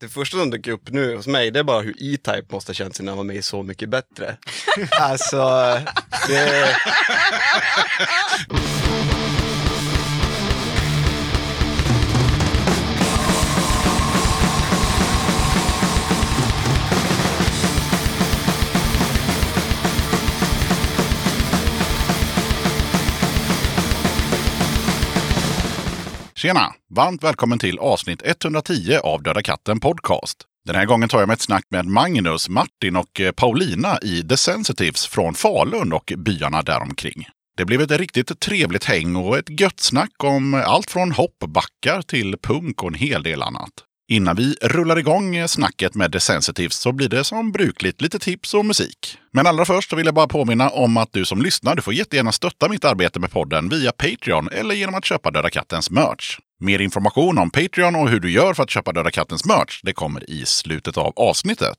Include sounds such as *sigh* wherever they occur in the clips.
Det första som dyker upp nu hos mig, det är bara hur E-Type måste ha känt sig när han var med i Så mycket bättre. *laughs* alltså, det... *laughs* Tjena! Varmt välkommen till avsnitt 110 av Döda katten Podcast. Den här gången tar jag med ett snack med Magnus, Martin och eh, Paulina i The Sensitives från Falun och byarna däromkring. Det blev ett riktigt trevligt häng och ett gött snack om allt från hoppbackar till punk och en hel del annat. Innan vi rullar igång snacket med The Sensitives så blir det som brukligt lite tips och musik. Men allra först vill jag bara påminna om att du som lyssnar, du får jättegärna stötta mitt arbete med podden via Patreon eller genom att köpa Döda Kattens merch. Mer information om Patreon och hur du gör för att köpa Döda Kattens merch, det kommer i slutet av avsnittet.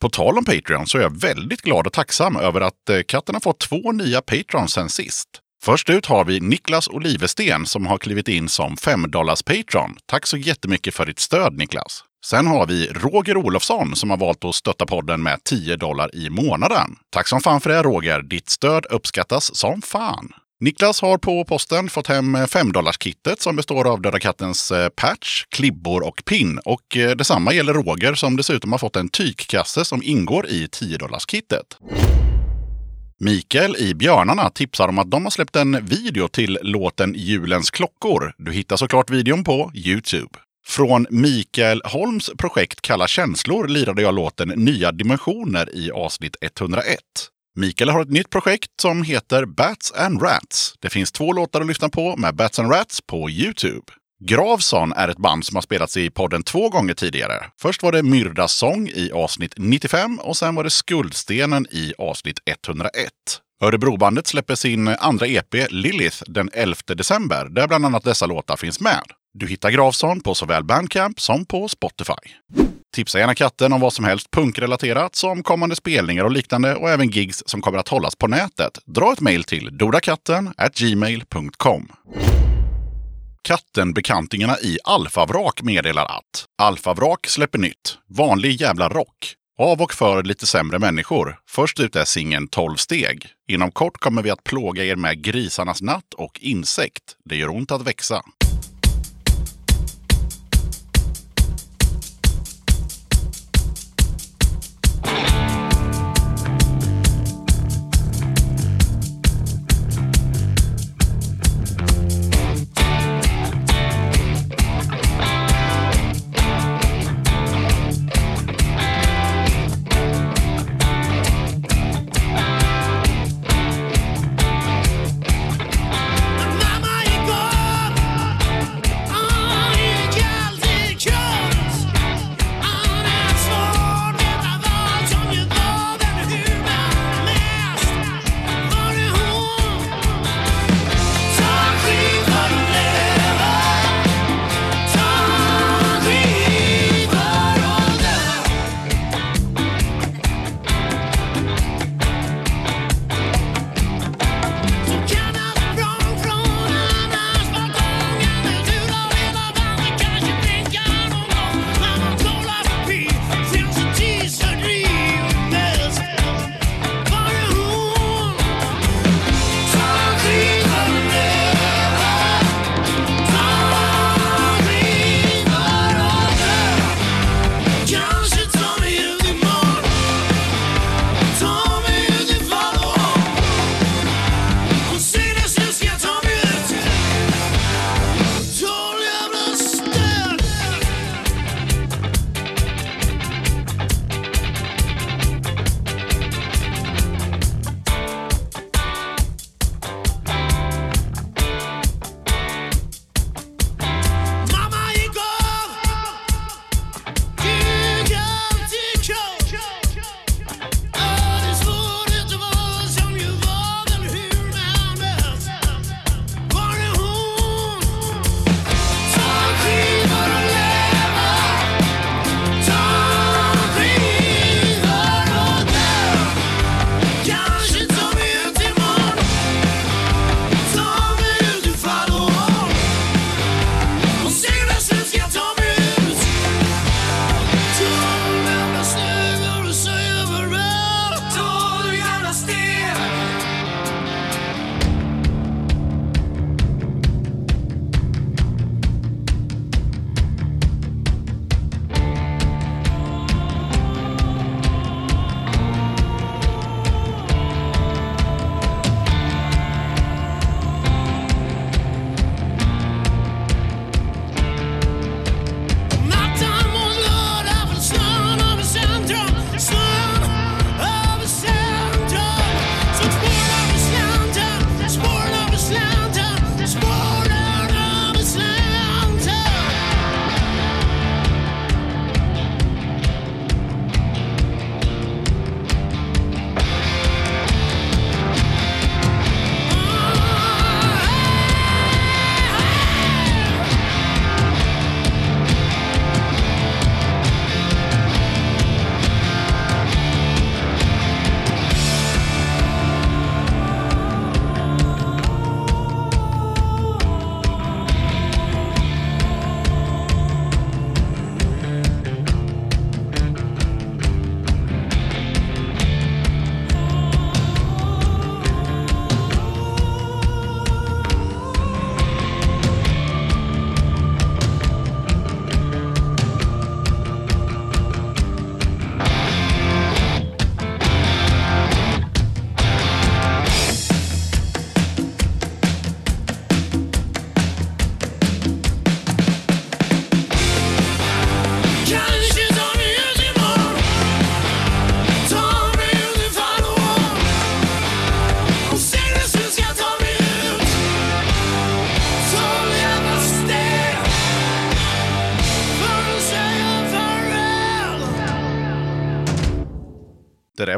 På tal om Patreon så är jag väldigt glad och tacksam över att eh, katten har fått två nya Patrons sen sist. Först ut har vi Niklas Olivesten som har klivit in som 5 Patreon. Tack så jättemycket för ditt stöd Niklas! Sen har vi Roger Olofsson som har valt att stötta podden med 10 dollar i månaden. Tack som fan för det Roger! Ditt stöd uppskattas som fan! Niklas har på posten fått hem 5-dollarskittet som består av Döda Kattens eh, patch, klibbor och pin. Och eh, detsamma gäller Roger som dessutom har fått en tygkasse som ingår i 10-dollarskittet. Mikael i Björnarna tipsar om att de har släppt en video till låten Julens klockor. Du hittar såklart videon på Youtube. Från Mikael Holms projekt Kalla känslor lirade jag låten Nya dimensioner i avsnitt 101. Mikael har ett nytt projekt som heter Bats and Rats. Det finns två låtar att lyssna på med Bats and Rats på Youtube. Gravson är ett band som har spelats i podden två gånger tidigare. Först var det Myrdas sång i avsnitt 95 och sen var det Skuldstenen i avsnitt 101. Örebrobandet släpper sin andra EP Lilith den 11 december där bland annat dessa låtar finns med. Du hittar Gravson på såväl Bandcamp som på Spotify. Tipsa gärna katten om vad som helst punkrelaterat som kommande spelningar och liknande och även gigs som kommer att hållas på nätet. Dra ett mejl till dodakatten gmail.com. Katten-bekantingarna i Alfavrak meddelar att Alfavrak släpper nytt. Vanlig jävla rock. Av och för lite sämre människor. Först ut är singeln 12 steg. Inom kort kommer vi att plåga er med Grisarnas natt och Insekt. Det gör ont att växa.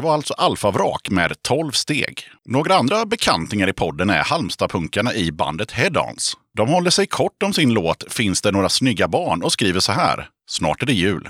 Var alltså Alfa-vrak med 12 steg. Några andra bekantingar i podden är Halmstadpunkarna i bandet Headons. De håller sig kort om sin låt Finns det några snygga barn och skriver så här. Snart är det jul.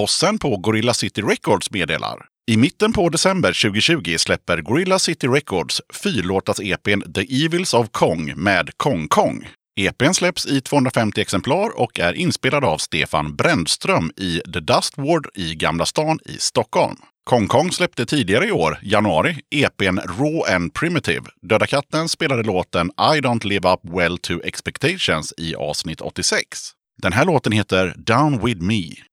Bossen på Gorilla City Records meddelar. I mitten på december 2020 släpper Gorilla City Records fyrlåtas-EPn The Evils of Kong med Kong Kong. EPn släpps i 250 exemplar och är inspelad av Stefan Brändström i The Dust Ward i Gamla stan i Stockholm. Kong Kong släppte tidigare i år, januari, EPn Raw and Primitive. Döda katten spelade låten I Don't Live Up Well To Expectations i avsnitt 86. Den här låten heter Down With Me.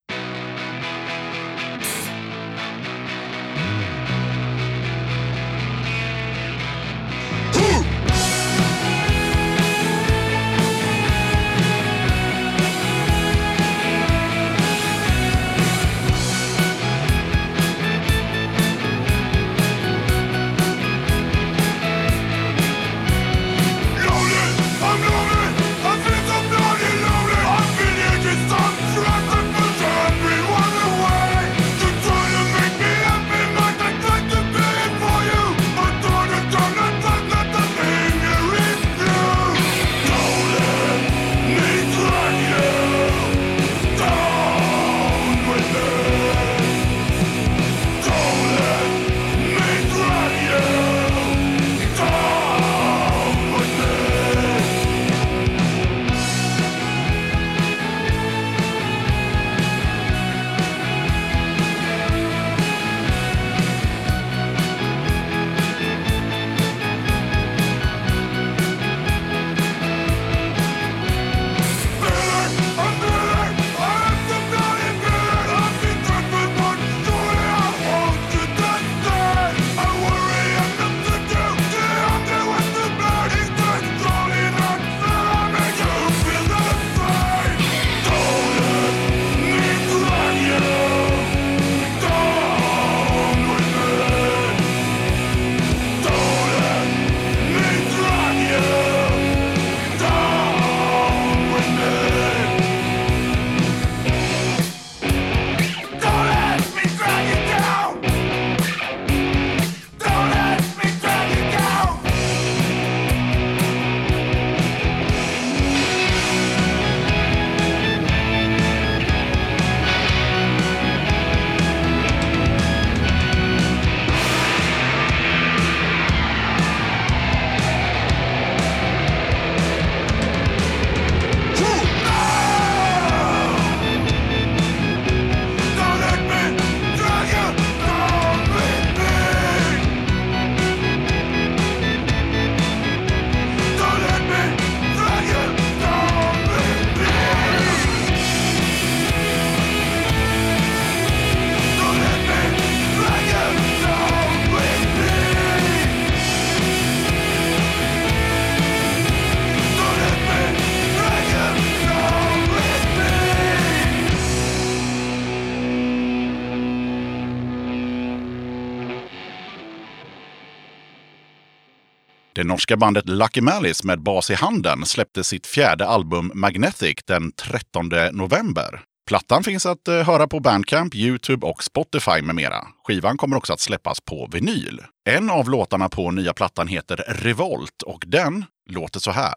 Det norska bandet Lucky Malice med bas i handen släppte sitt fjärde album Magnetic den 13 november. Plattan finns att eh, höra på Bandcamp, Youtube och Spotify med mera. Skivan kommer också att släppas på vinyl. En av låtarna på nya plattan heter Revolt och den låter så här.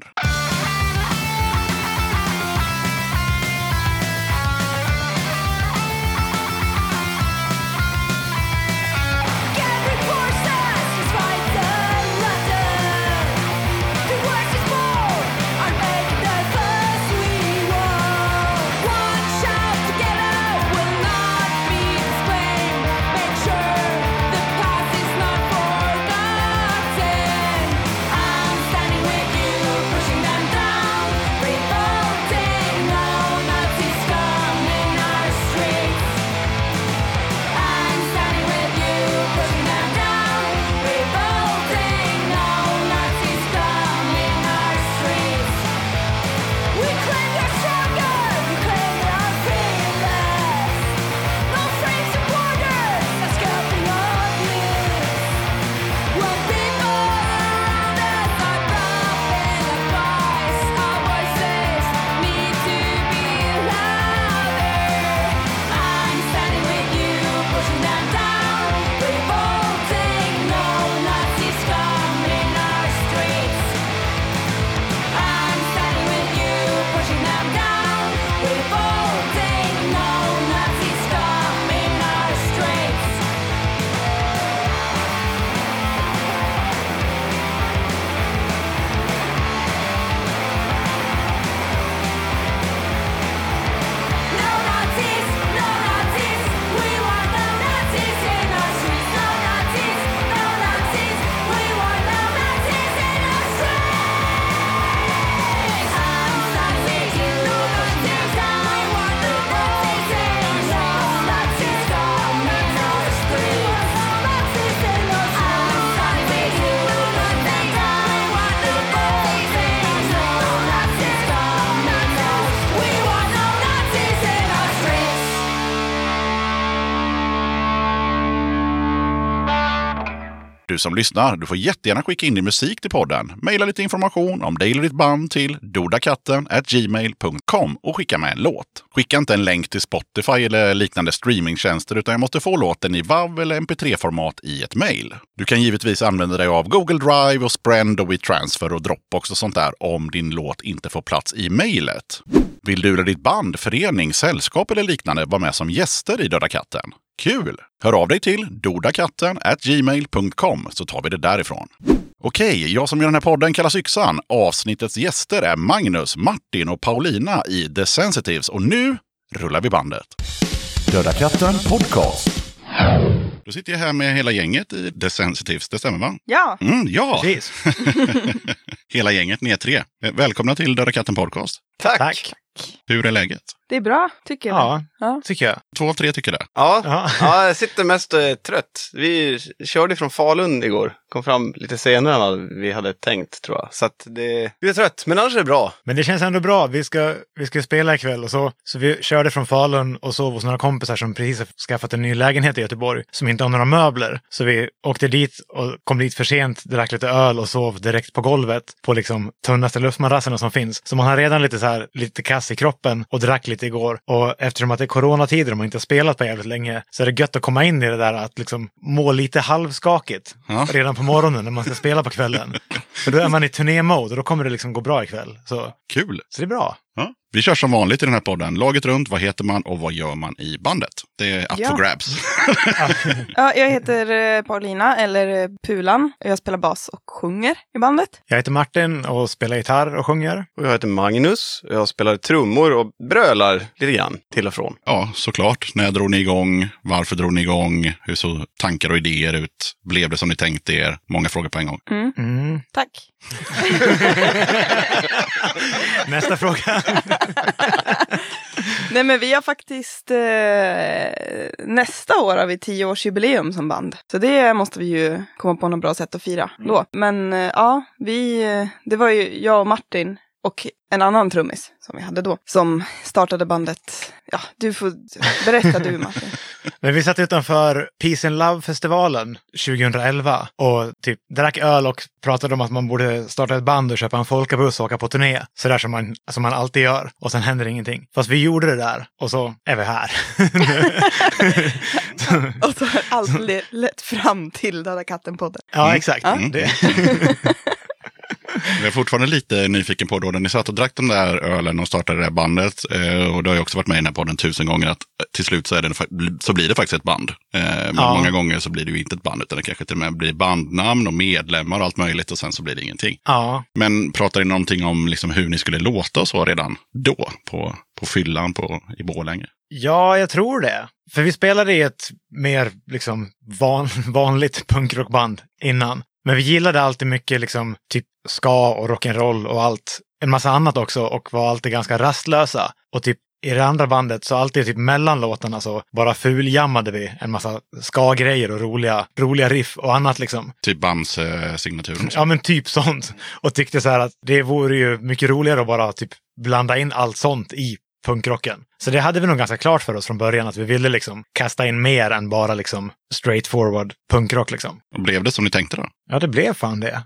Som lyssnar, du får jättegärna skicka in din musik till podden. Maila lite information om dig eller ditt band till dodakatten gmail.com och skicka med en låt. Skicka inte en länk till Spotify eller liknande streamingtjänster utan jag måste få låten i WAV eller MP3-format i ett mail. Du kan givetvis använda dig av Google Drive och Sprend och WeTransfer och Dropbox och sånt där om din låt inte får plats i mejlet. Vill du eller ditt band, förening, sällskap eller liknande vara med som gäster i Döda katten? Kul! Hör av dig till dodakatten gmail.com så tar vi det därifrån. Okej, jag som gör den här podden kallas Yxan. Avsnittets gäster är Magnus, Martin och Paulina i The Sensitives och nu rullar vi bandet. Döda katten podcast. Då sitter jag här med hela gänget i The Sensitives, det stämmer va? Ja, Mm, ja, Precis. *laughs* hela gänget, ni är tre. Välkomna till Döda katten podcast. Tack! Tack. Hur är läget? Det är bra tycker jag. Ja, Ja. tycker jag. Två av tre tycker det. Ja, Ja. ja, jag sitter mest eh, trött. Vi körde från Falun igår. Kom fram lite senare än vad vi hade tänkt tror jag. Så att det, vi är trött, men annars är det bra. Men det känns ändå bra. Vi ska, vi ska spela ikväll och så. Så vi körde från Falun och sov hos några kompisar som precis har skaffat en ny lägenhet i Göteborg som inte har några möbler. Så vi åkte dit och kom dit för sent, drack lite öl och sov direkt på golvet på liksom tunnaste luftmadrasserna som finns. Så man har redan lite så här, lite kass i kroppen och drack lite igår. Och eftersom att det är coronatider och man inte har spelat på jävligt länge så är det gött att komma in i det där att liksom må lite halvskakigt Ja. redan på morgonen när man ska spela på kvällen. *laughs* För då är man i turnémode och då kommer det liksom gå bra ikväll. Så, Kul! så det är bra. Ja. Vi kör som vanligt i den här podden. Laget runt, vad heter man och vad gör man i bandet? Det är up Ja. for grabs. *laughs* Ja, jag heter eh, Paulina, eller eh, Pulan. Jag spelar bas och sjunger i bandet. Jag heter Martin och spelar gitarr och sjunger. Och jag heter Magnus. Jag spelar trummor och brölar lite grann till och från. Ja, såklart. När drog ni igång? Varför drog ni igång? Hur såg tankar och idéer ut? Blev det som ni tänkte er? Många frågor på en gång. Mm. Tack. *laughs* Nästa fråga. *laughs* Nej, men vi har faktiskt... Eh, nästa år har vi tioårsjubileum som band. Så det måste vi ju komma på något bra sätt att fira då. Men eh, ja, vi... eh, Det var ju jag och Martin och en annan trummis som vi hade då. Som startade bandet. Ja, du får berätta du *laughs* Martin. Men vi satt utanför Peace and Love-festivalen 2011 och typ drack öl och pratade om att man borde starta ett band och köpa en folkabuss och åka på turné. Sådär som man, som man alltid gör. Och sen händer ingenting. Fast vi gjorde det där och så är vi här. *laughs* Och så har allt le- lett fram till Döda katten-podden. ja, exakt. Ja. *laughs* Det, Jag är fortfarande lite nyfiken på då när ni satt och drack de där ölen och startade det här bandet. Eh, och det har ju också varit med i den här podden tusen gånger att till slut så, är det, så blir det faktiskt ett band. Eh, men Ja. många gånger så blir det ju inte ett band utan det kanske till och med blir bandnamn och medlemmar och allt möjligt och sen så blir det ingenting. ja, Men pratar ni någonting om liksom hur ni skulle låta och så redan då på, på fyllan på, i Borlänge? ja, jag tror det. För vi spelade i ett mer liksom van, *laughs* vanligt punkrockband innan. Men vi gillade alltid mycket liksom typ ska och rock'n'roll och allt. En massa annat också och var alltid ganska rastlösa. Och typ i det andra bandet så alltid typ mellan låtarna så bara fuljammade vi en massa ska-grejer och roliga, roliga riff och annat liksom. Typ Bamse-signaturen. Ja men typ sånt. Och tyckte så här att det vore ju mycket roligare att bara typ blanda in allt sånt i punkrocken. Så det hade vi nog ganska klart för oss från början att vi ville liksom kasta in mer än bara liksom straightforward punkrock liksom. Blev det som ni tänkte då? Ja, det blev fan det.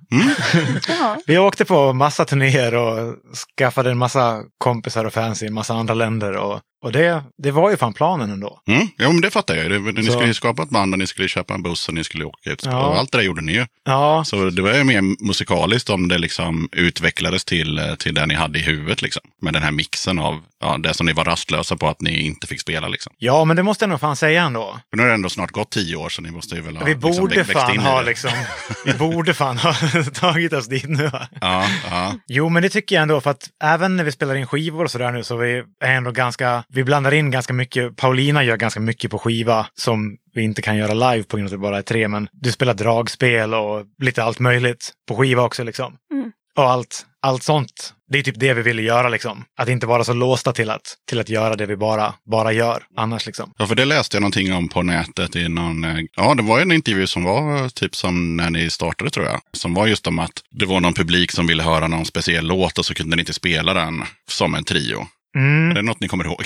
Ja. *laughs* Vi åkte på massa turnéer och skaffade en massa kompisar och fans i en massa andra länder. Och, och det, det var ju fan planen ändå. Mm, jo, men det fattar jag. Ni Så- skulle ju skapa ett band och ni skulle köpa en buss och ni skulle åka ut. Ja. Och allt det där gjorde ni ju. Ja, Så det var ju mer musikaliskt om det liksom utvecklades till, till det ni hade i huvudet. Liksom. Med den här mixen av ja, det som ni var rastlösa på att ni inte fick spela. Liksom. ja, men det måste jag nog fan säga ändå. För nu har det ändå snart gått tio år så ni måste ju väl ha vi liksom, borde växt fan in i ha det. liksom, *laughs* vi borde fan ha *laughs* tagit oss dit nu. va? Ja, ja. Jo, men det tycker jag ändå för att även när vi spelar in skivor och sådär nu så vi är ändå ganska, vi blandar in ganska mycket, Paulina gör ganska mycket på skiva som vi inte kan göra live på grund av att det bara är tre, men du spelar dragspel och lite allt möjligt på skiva också liksom. Mm. Och allt, allt sånt. Det är typ det vi ville göra liksom. Att inte vara så låsta till att, till att göra det vi bara, bara gör annars liksom. ja, för det läste jag någonting om på nätet i någon, eh, ja det var en intervju som var typ som när ni startade tror jag. Som var just om att det var någon publik som ville höra någon speciell låt och så kunde ni inte spela den som en trio. Mm. Är det något ni kommer ihåg? *laughs*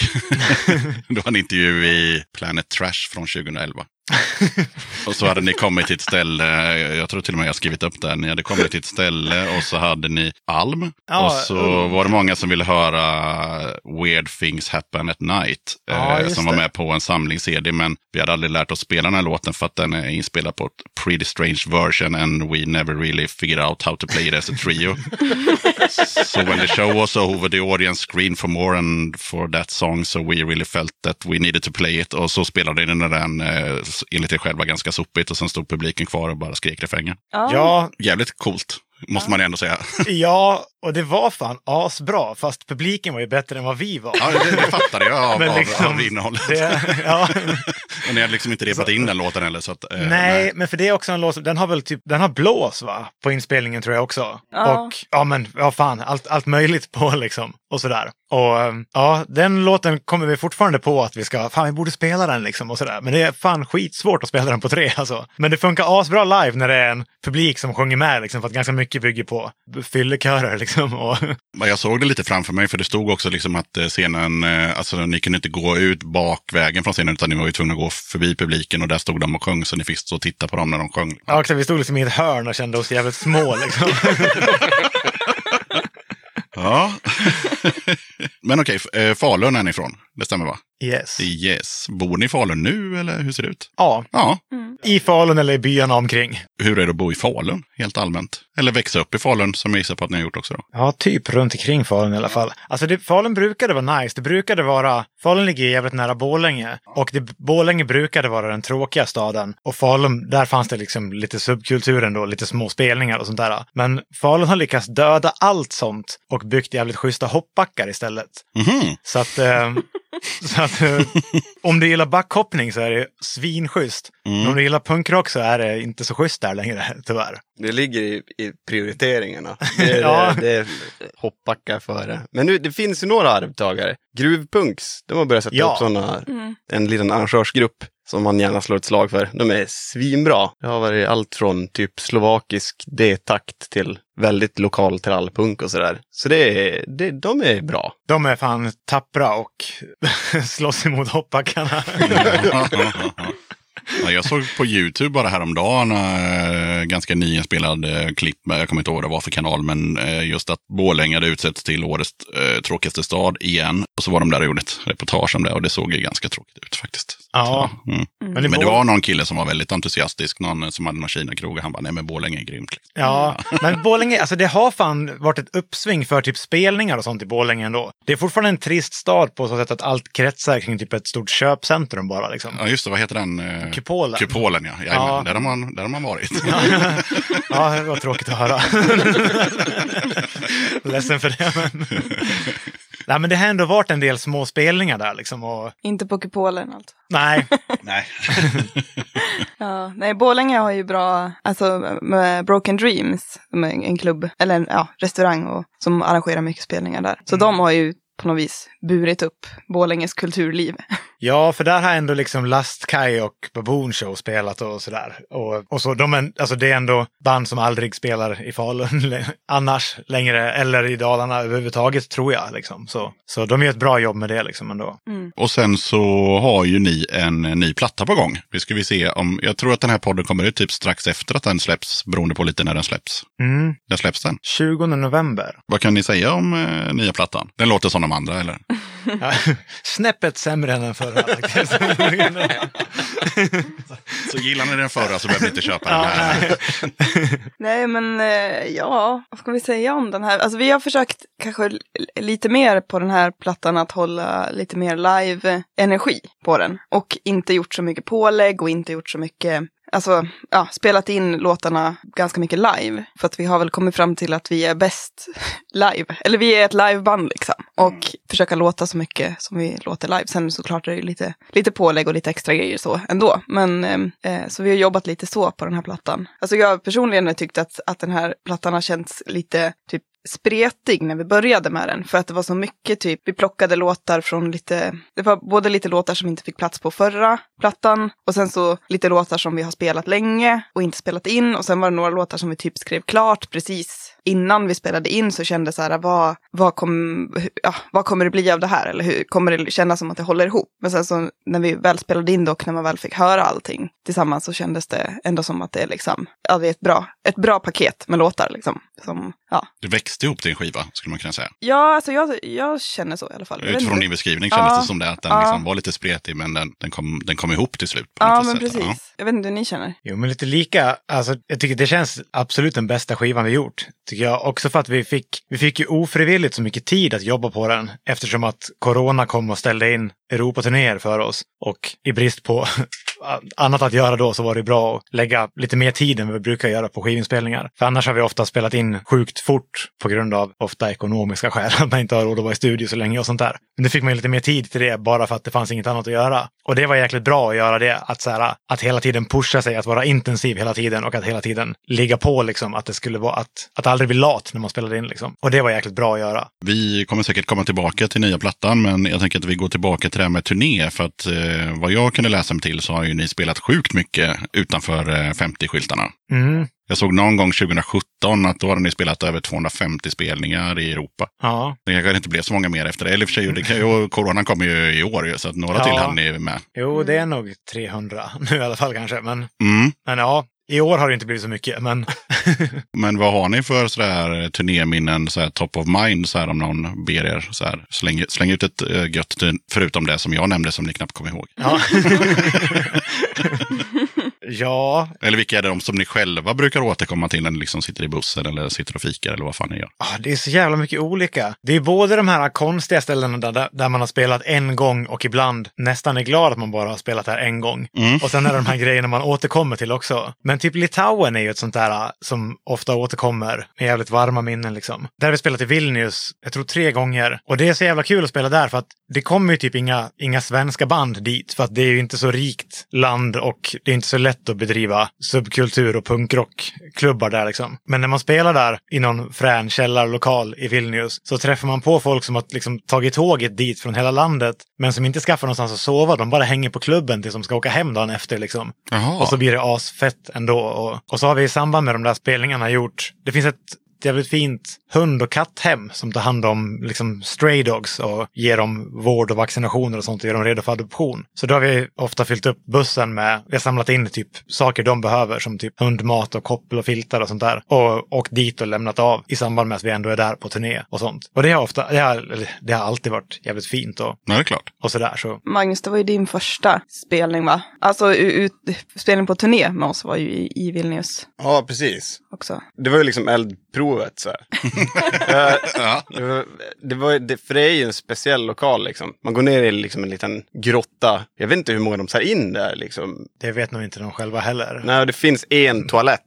*laughs* det var en intervju i Planet Trash från 2011. Och så hade ni kommit till ett ställe, jag tror till och med jag har skrivit upp det, ni hade kommit till ett ställe och så hade ni Alm. Ja, och så var det många som ville höra Weird Things Happen at Night. Ja, eh, som var det. med på en samling-CD, men vi hade aldrig lärt oss spela den här låten för att den är inspelad på ett pretty strange version and we never really figured out how to play it as a trio. *laughs* so when the show was over the audience screamed for more and for that song so we really felt that we needed to play it. Och så spelade ni den eh, enligt er själva ganska sopigt och sen stod publiken kvar och bara skrek refrängen. Ja. Ja, Jävligt coolt, måste man ändå säga. ja, och det var fan asbra, fast publiken var ju bättre än vad vi var. Ja, det, det fattade jag av, *laughs* Men av, liksom, av innehållet. Det, ja. *laughs* Och ni hade liksom inte repat in den låten heller. Så att, eh, nej, men för det är också en låt, som- den har väl typ, den har blås va? På inspelningen tror jag också. Ja. Och ja men, ja fan, allt, allt möjligt på liksom. Och sådär. Och eh, ja, den låten kommer vi fortfarande på att vi ska, fan vi borde spela den liksom och sådär. Men det är fan skitsvårt att spela den på tre alltså. Men det funkar asbra live när det är en publik som sjunger med liksom. För att ganska mycket bygger på fyllekörer liksom. Och, Men Jag såg det lite framför mig, för det stod också liksom att eh, scenen, eh, alltså ni kunde inte gå ut bakvägen från scenen, utan ni var ju tvungna att gå förbi publiken och där stod de och sjöng, så ni fick stå och titta på dem när de sjöng. ja, också, vi stod liksom i ett hörn och kände oss jävligt små liksom. *laughs* Ja. *laughs* Men okej, eh, Falun är ni ifrån, det stämmer va? Yes. Yes. Bor ni i Falun nu, eller hur ser det ut? Ja, Ja. i Falun eller i byarna omkring. Hur är det att bo i Falun, helt allmänt? Eller växa upp i Falun, som jag gissar på att ni har gjort också då? Ja, typ runt omkring Falun i alla fall. Alltså det, Falun brukade vara nice. Det brukade vara... Falun ligger ju jävligt nära Borlänge. Och det, Borlänge brukade vara den tråkiga staden. Och Falun, där fanns det liksom lite subkultur ändå, lite små spelningar och sånt där. Men Falun har lyckats döda allt sånt och byggt jävligt schyssta hoppbackar istället. Mhm. Så att... Eh, *laughs* så att eh, om du gillar backhoppning så är det svinschysst. Men om du gillar punkrock så är det inte så schysst där längre, *laughs* tyvärr. Det ligger i, i prioriteringarna. *laughs* Det är, Ja. det, det är hoppbackar före. Men nu, det finns ju några arvtagare. Gruvpunks, de har börjat sätta Ja. upp sådana, Mm. en liten arrangörsgrupp som man gärna slår ett slag för. De är svinbra. Det har varit allt från typ slovakisk D-takt till väldigt lokal trallpunk och sådär. Så det är, det, de är bra. De är fan tappra och *laughs* slåss emot hoppbackarna. *laughs* Ja, jag såg på YouTube bara häromdagen eh, ganska nyinspelad eh, klipp, med- jag kommer inte ihåg vad det var för kanal, men eh, just att Borlänge hade utsetts till årets eh, tråkigaste stad igen. Och så var de där och gjorde ett reportage om det och det såg ju ganska tråkigt ut faktiskt. Ja. Så, mm. Men, Men det Bor- var någon kille som var väldigt entusiastisk, någon som hade någon Kina-krog och han bara, nej men Borlänge är grymt. Liksom. Ja, men *laughs* Borlänge, alltså det har fan varit ett uppsving för typ spelningar och sånt i Borlänge ändå. Det är fortfarande en trist stad på så sätt att allt kretsar kring typ ett stort köpcentrum bara liksom. Ja just det, vad heter den? Kupolen. Kupolen ja, Jajamän, Ja. Där, har man, där har man varit. *laughs* Ja, det var tråkigt att höra. *laughs* Ledsen för det, men... *laughs* Nej, men det har ändå varit en del små spelningar där liksom. Och... Inte på kupolen alltså. Nej, nej. Ja, nej, Borlänge har ju bra, alltså med Broken Dreams, en klubb, eller en ja, restaurang och, som arrangerar mycket spelningar där. Så de har ju på något vis burit upp Borlänges kulturliv. Ja, för där har ändå liksom Lastkaj och Baboon Show spelat och sådär. Och, och så, de är, alltså det är ändå band som aldrig spelar i Falun *laughs* annars längre, eller i Dalarna överhuvudtaget, tror jag. Liksom. Så, så de gör ett bra jobb med det liksom ändå. Och sen så har ju ni en ny platta på gång. Vi ska vi se om, jag tror att den här podden kommer ut typ strax efter att den släpps, beroende på lite när den släpps. Mm. När släpps den? 20 november. Vad kan ni säga om eh, nya plattan? Den låter som de andra eller? *laughs* *laughs* Ja, snäppet sämre än den förra. Så gillar ni den förra så behöver ni inte köpa den här. nej. Men eh, ja, vad ska vi säga om den här? Alltså vi har försökt kanske lite mer på den här plattan att hålla lite mer live-energi på den. Och inte gjort så mycket pålägg och inte gjort så mycket Alltså, ja, spelat in låtarna ganska mycket live. För att vi har väl kommit fram till att vi är bäst *laughs* live. Eller vi är ett liveband liksom. Och försöka låta så mycket som vi låter live. Sen såklart är det lite, lite pålägg och lite extra grejer så ändå. Men eh, så vi har jobbat lite så på den här plattan. Alltså jag personligen har tyckt att, att den här plattan har känts lite typ spretig när vi började med den. För att det var så mycket typ, vi plockade låtar från lite, det var både lite låtar som inte fick plats på förra plattan och sen så lite låtar som vi har spelat länge och inte spelat in och sen var det några låtar som vi typ skrev klart precis innan vi spelade in så kände så här, vad, vad, kom, ja, vad kommer det bli av det här? Eller hur kommer det kännas som att det håller ihop? Men sen så när vi väl spelade in det och när man väl fick höra allting tillsammans så kändes det ändå som att det är liksom, ja det är ett bra, ett bra paket med låtar liksom. Som, ja. Det växte ihop till en skiva, skulle man kunna säga. ja, alltså jag, jag känner så i alla fall. Utifrån din beskrivning kändes Ja. det som det, att den Ja. liksom var lite spretig, men den, den, kom, den kom ihop till slut. På Ja, något men sätt. precis. Jag vet inte hur ni känner. Jo, men lite lika. Alltså, jag tycker det känns absolut den bästa skivan vi gjort. Tycker jag. Också för att vi fick, vi fick ju ofrivilligt så mycket tid att jobba på den. Eftersom att corona kom och ställde in Europaturnéer för oss. Och i brist på annat att göra då så var det bra att lägga lite mer tid än vad vi brukar göra på skivinspelningar. För annars har vi ofta spelat in sjukt fort på grund av ofta ekonomiska *laughs* skäl. Att man inte har råd att vara i studio så länge och sånt där. Men nu fick man ju lite mer tid till det bara för att det fanns inget annat att göra. Och det var jäkligt bra att göra det. Att, så här, att hela tiden pusha sig, att vara intensiv hela tiden och att hela tiden ligga på liksom. Att det skulle vara att, att aldrig bli lat när man spelade in liksom. Och det var jäkligt bra att göra. Vi kommer säkert komma tillbaka till nya plattan, men jag tänker att vi går tillbaka till det här med turné. För att eh, vad jag kunde läsa mig till så har ju ni spelat sjukt mycket utanför eh, 50-skyltarna. Mm. Jag såg någon gång 2017 att då hade ni spelat över 250 spelningar i Europa. Ja. Det kanske inte blev så många mer efter det. Eller i och för sig, det kan coronan kommer ju i år, så att några Ja. till hann ni med. Jo, det är nog 300 *laughs* nu i alla fall kanske. Men, Mm. men ja, i år har det inte blivit så mycket. Men *laughs* Men vad har ni för sådär turnéminnen, sådär top of mind, sådär om någon ber er sådär, släng, släng ut ett uh, gött, förutom det som jag nämnde som ni knappt kommer ihåg. ja. *laughs* ja, Eller vilka är det de som ni själva brukar återkomma till när ni liksom sitter i bussen eller sitter och fikar eller vad fan ni gör? Ah, det är så jävla mycket olika. Det är både de här konstiga ställena där, där man har spelat en gång och ibland nästan är glad att man bara har spelat här en gång. Mm. Och sen är det de här grejerna man återkommer till också. Men typ Litauen är ju ett sånt där ah, som ofta återkommer med jävligt varma minnen liksom. Där har vi spelat i Vilnius, jag tror tre gånger. Och det är så jävla kul att spela där för att det kommer ju typ inga, inga svenska band dit. För att det är ju inte så rikt land och det är inte så lätt lätt att bedriva subkultur och punkrockklubbar där liksom. Men när man spelar där i någon frän källarlokal i Vilnius så träffar man på folk som har liksom tagit tåget dit från hela landet men som inte skaffar någonstans att sova. De bara hänger på klubben tills de ska åka hem dagen efter liksom. Jaha. Och så blir det asfett ändå. Och, och så har vi i samband med de där spelningarna gjort, det finns ett jävligt fint hund och katthem som tar hand om liksom stray dogs och ger dem vård och vaccinationer och sånt och gör dem redo för adoption. Så då har vi ofta fyllt upp bussen med, vi har samlat in typ saker de behöver som typ hundmat och koppel och filtar och sånt där. Och åkt dit och lämnat av i samband med att vi ändå är där på turné och sånt. Och det har ofta, det har, det har alltid varit jävligt fint och, Nej, det är klart. och sådär. Så Magnus, det var ju din första spelning va? Alltså ut, spelning på turné med oss var ju i, i Vilnius Ja, precis. också. Det var ju liksom eldprovet så här. *laughs* Eh, Ja. det var, det var, det, för det är ju en speciell lokal liksom. Man går ner i liksom en liten grotta. Jag vet inte hur många de tar in där liksom. det vet nog inte de själva heller. Nej, det finns en toalett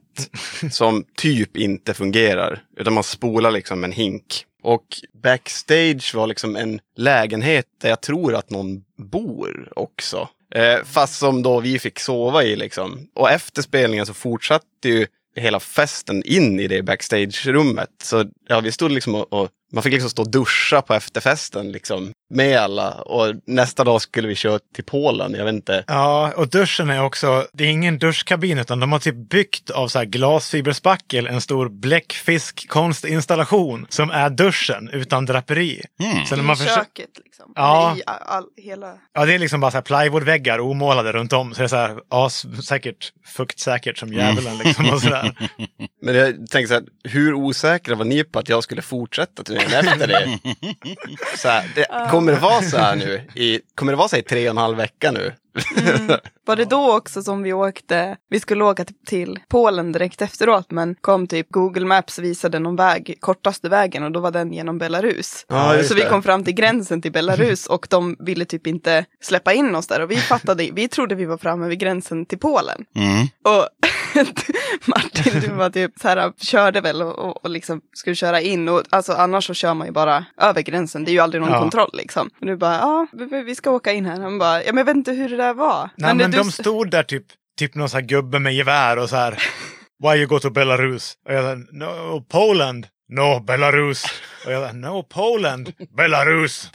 som typ inte fungerar. Utan man spolar liksom en hink. Och backstage var liksom en lägenhet där jag tror att någon bor också. Eh, fast som då vi fick sova i liksom. Och efter spelningen så fortsatte ju hela festen in i det backstage-rummet. Så ja, vi stod liksom och, och man fick liksom stå och duscha på efterfesten liksom med alla. Och nästa dag skulle vi köra till Polen. Jag vet inte. Ja, och duschen är också, det är ingen duschkabin utan de har typ byggt av så här glasfiberspackel en stor bläckfisk-konstinstallation som är duschen utan draperi. Mm. Så när I man försöker... köket liksom. Ja. I all, hela... Ja, det är liksom bara så här plywoodväggar omålade runt om. Så det är så här as, säkert fuktsäkert som djävulen liksom och sådär. *laughs* Men jag tänkte så här, hur osäkra var ni på att jag skulle fortsätta turnén efter det? *laughs* Så här, det kommer det vara så här nu? I, kommer det vara så här i tre och en halv vecka nu? Var det då också som vi åkte, vi skulle åka till- Polen direkt efteråt men kom typ Google Maps visade någon väg, kortaste vägen och då var den genom Belarus. Just så vi kom fram till gränsen till Belarus och de ville typ inte släppa in oss där och vi fattade, vi trodde vi var framme vid gränsen till Polen. Mm. Och *laughs* Martin, du var typ så här, körde väl och, och, och liksom skulle köra in och alltså annars så kör man ju bara över gränsen, det är ju aldrig någon Ja. kontroll liksom. Och du bara, ja, vi- vi ska åka in här. Han bara, ja men jag vet inte hur det där var. Nej, men, det- du- de stod där typ, typ någon så här gubbe med gevär och så här. *laughs* Why you go to Belarus? Och jag sa, no, Poland. No, Belarus. Och jag sa, no, Poland. Belarus.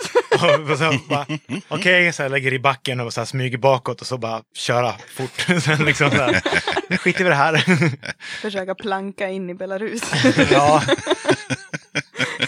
och så bara, okej, så jag lägger i backen och så här smyger bakåt och så bara köra fort. *laughs* Sen liksom så här, nu skiter vi det här. försöka planka in i Belarus. ja. *laughs*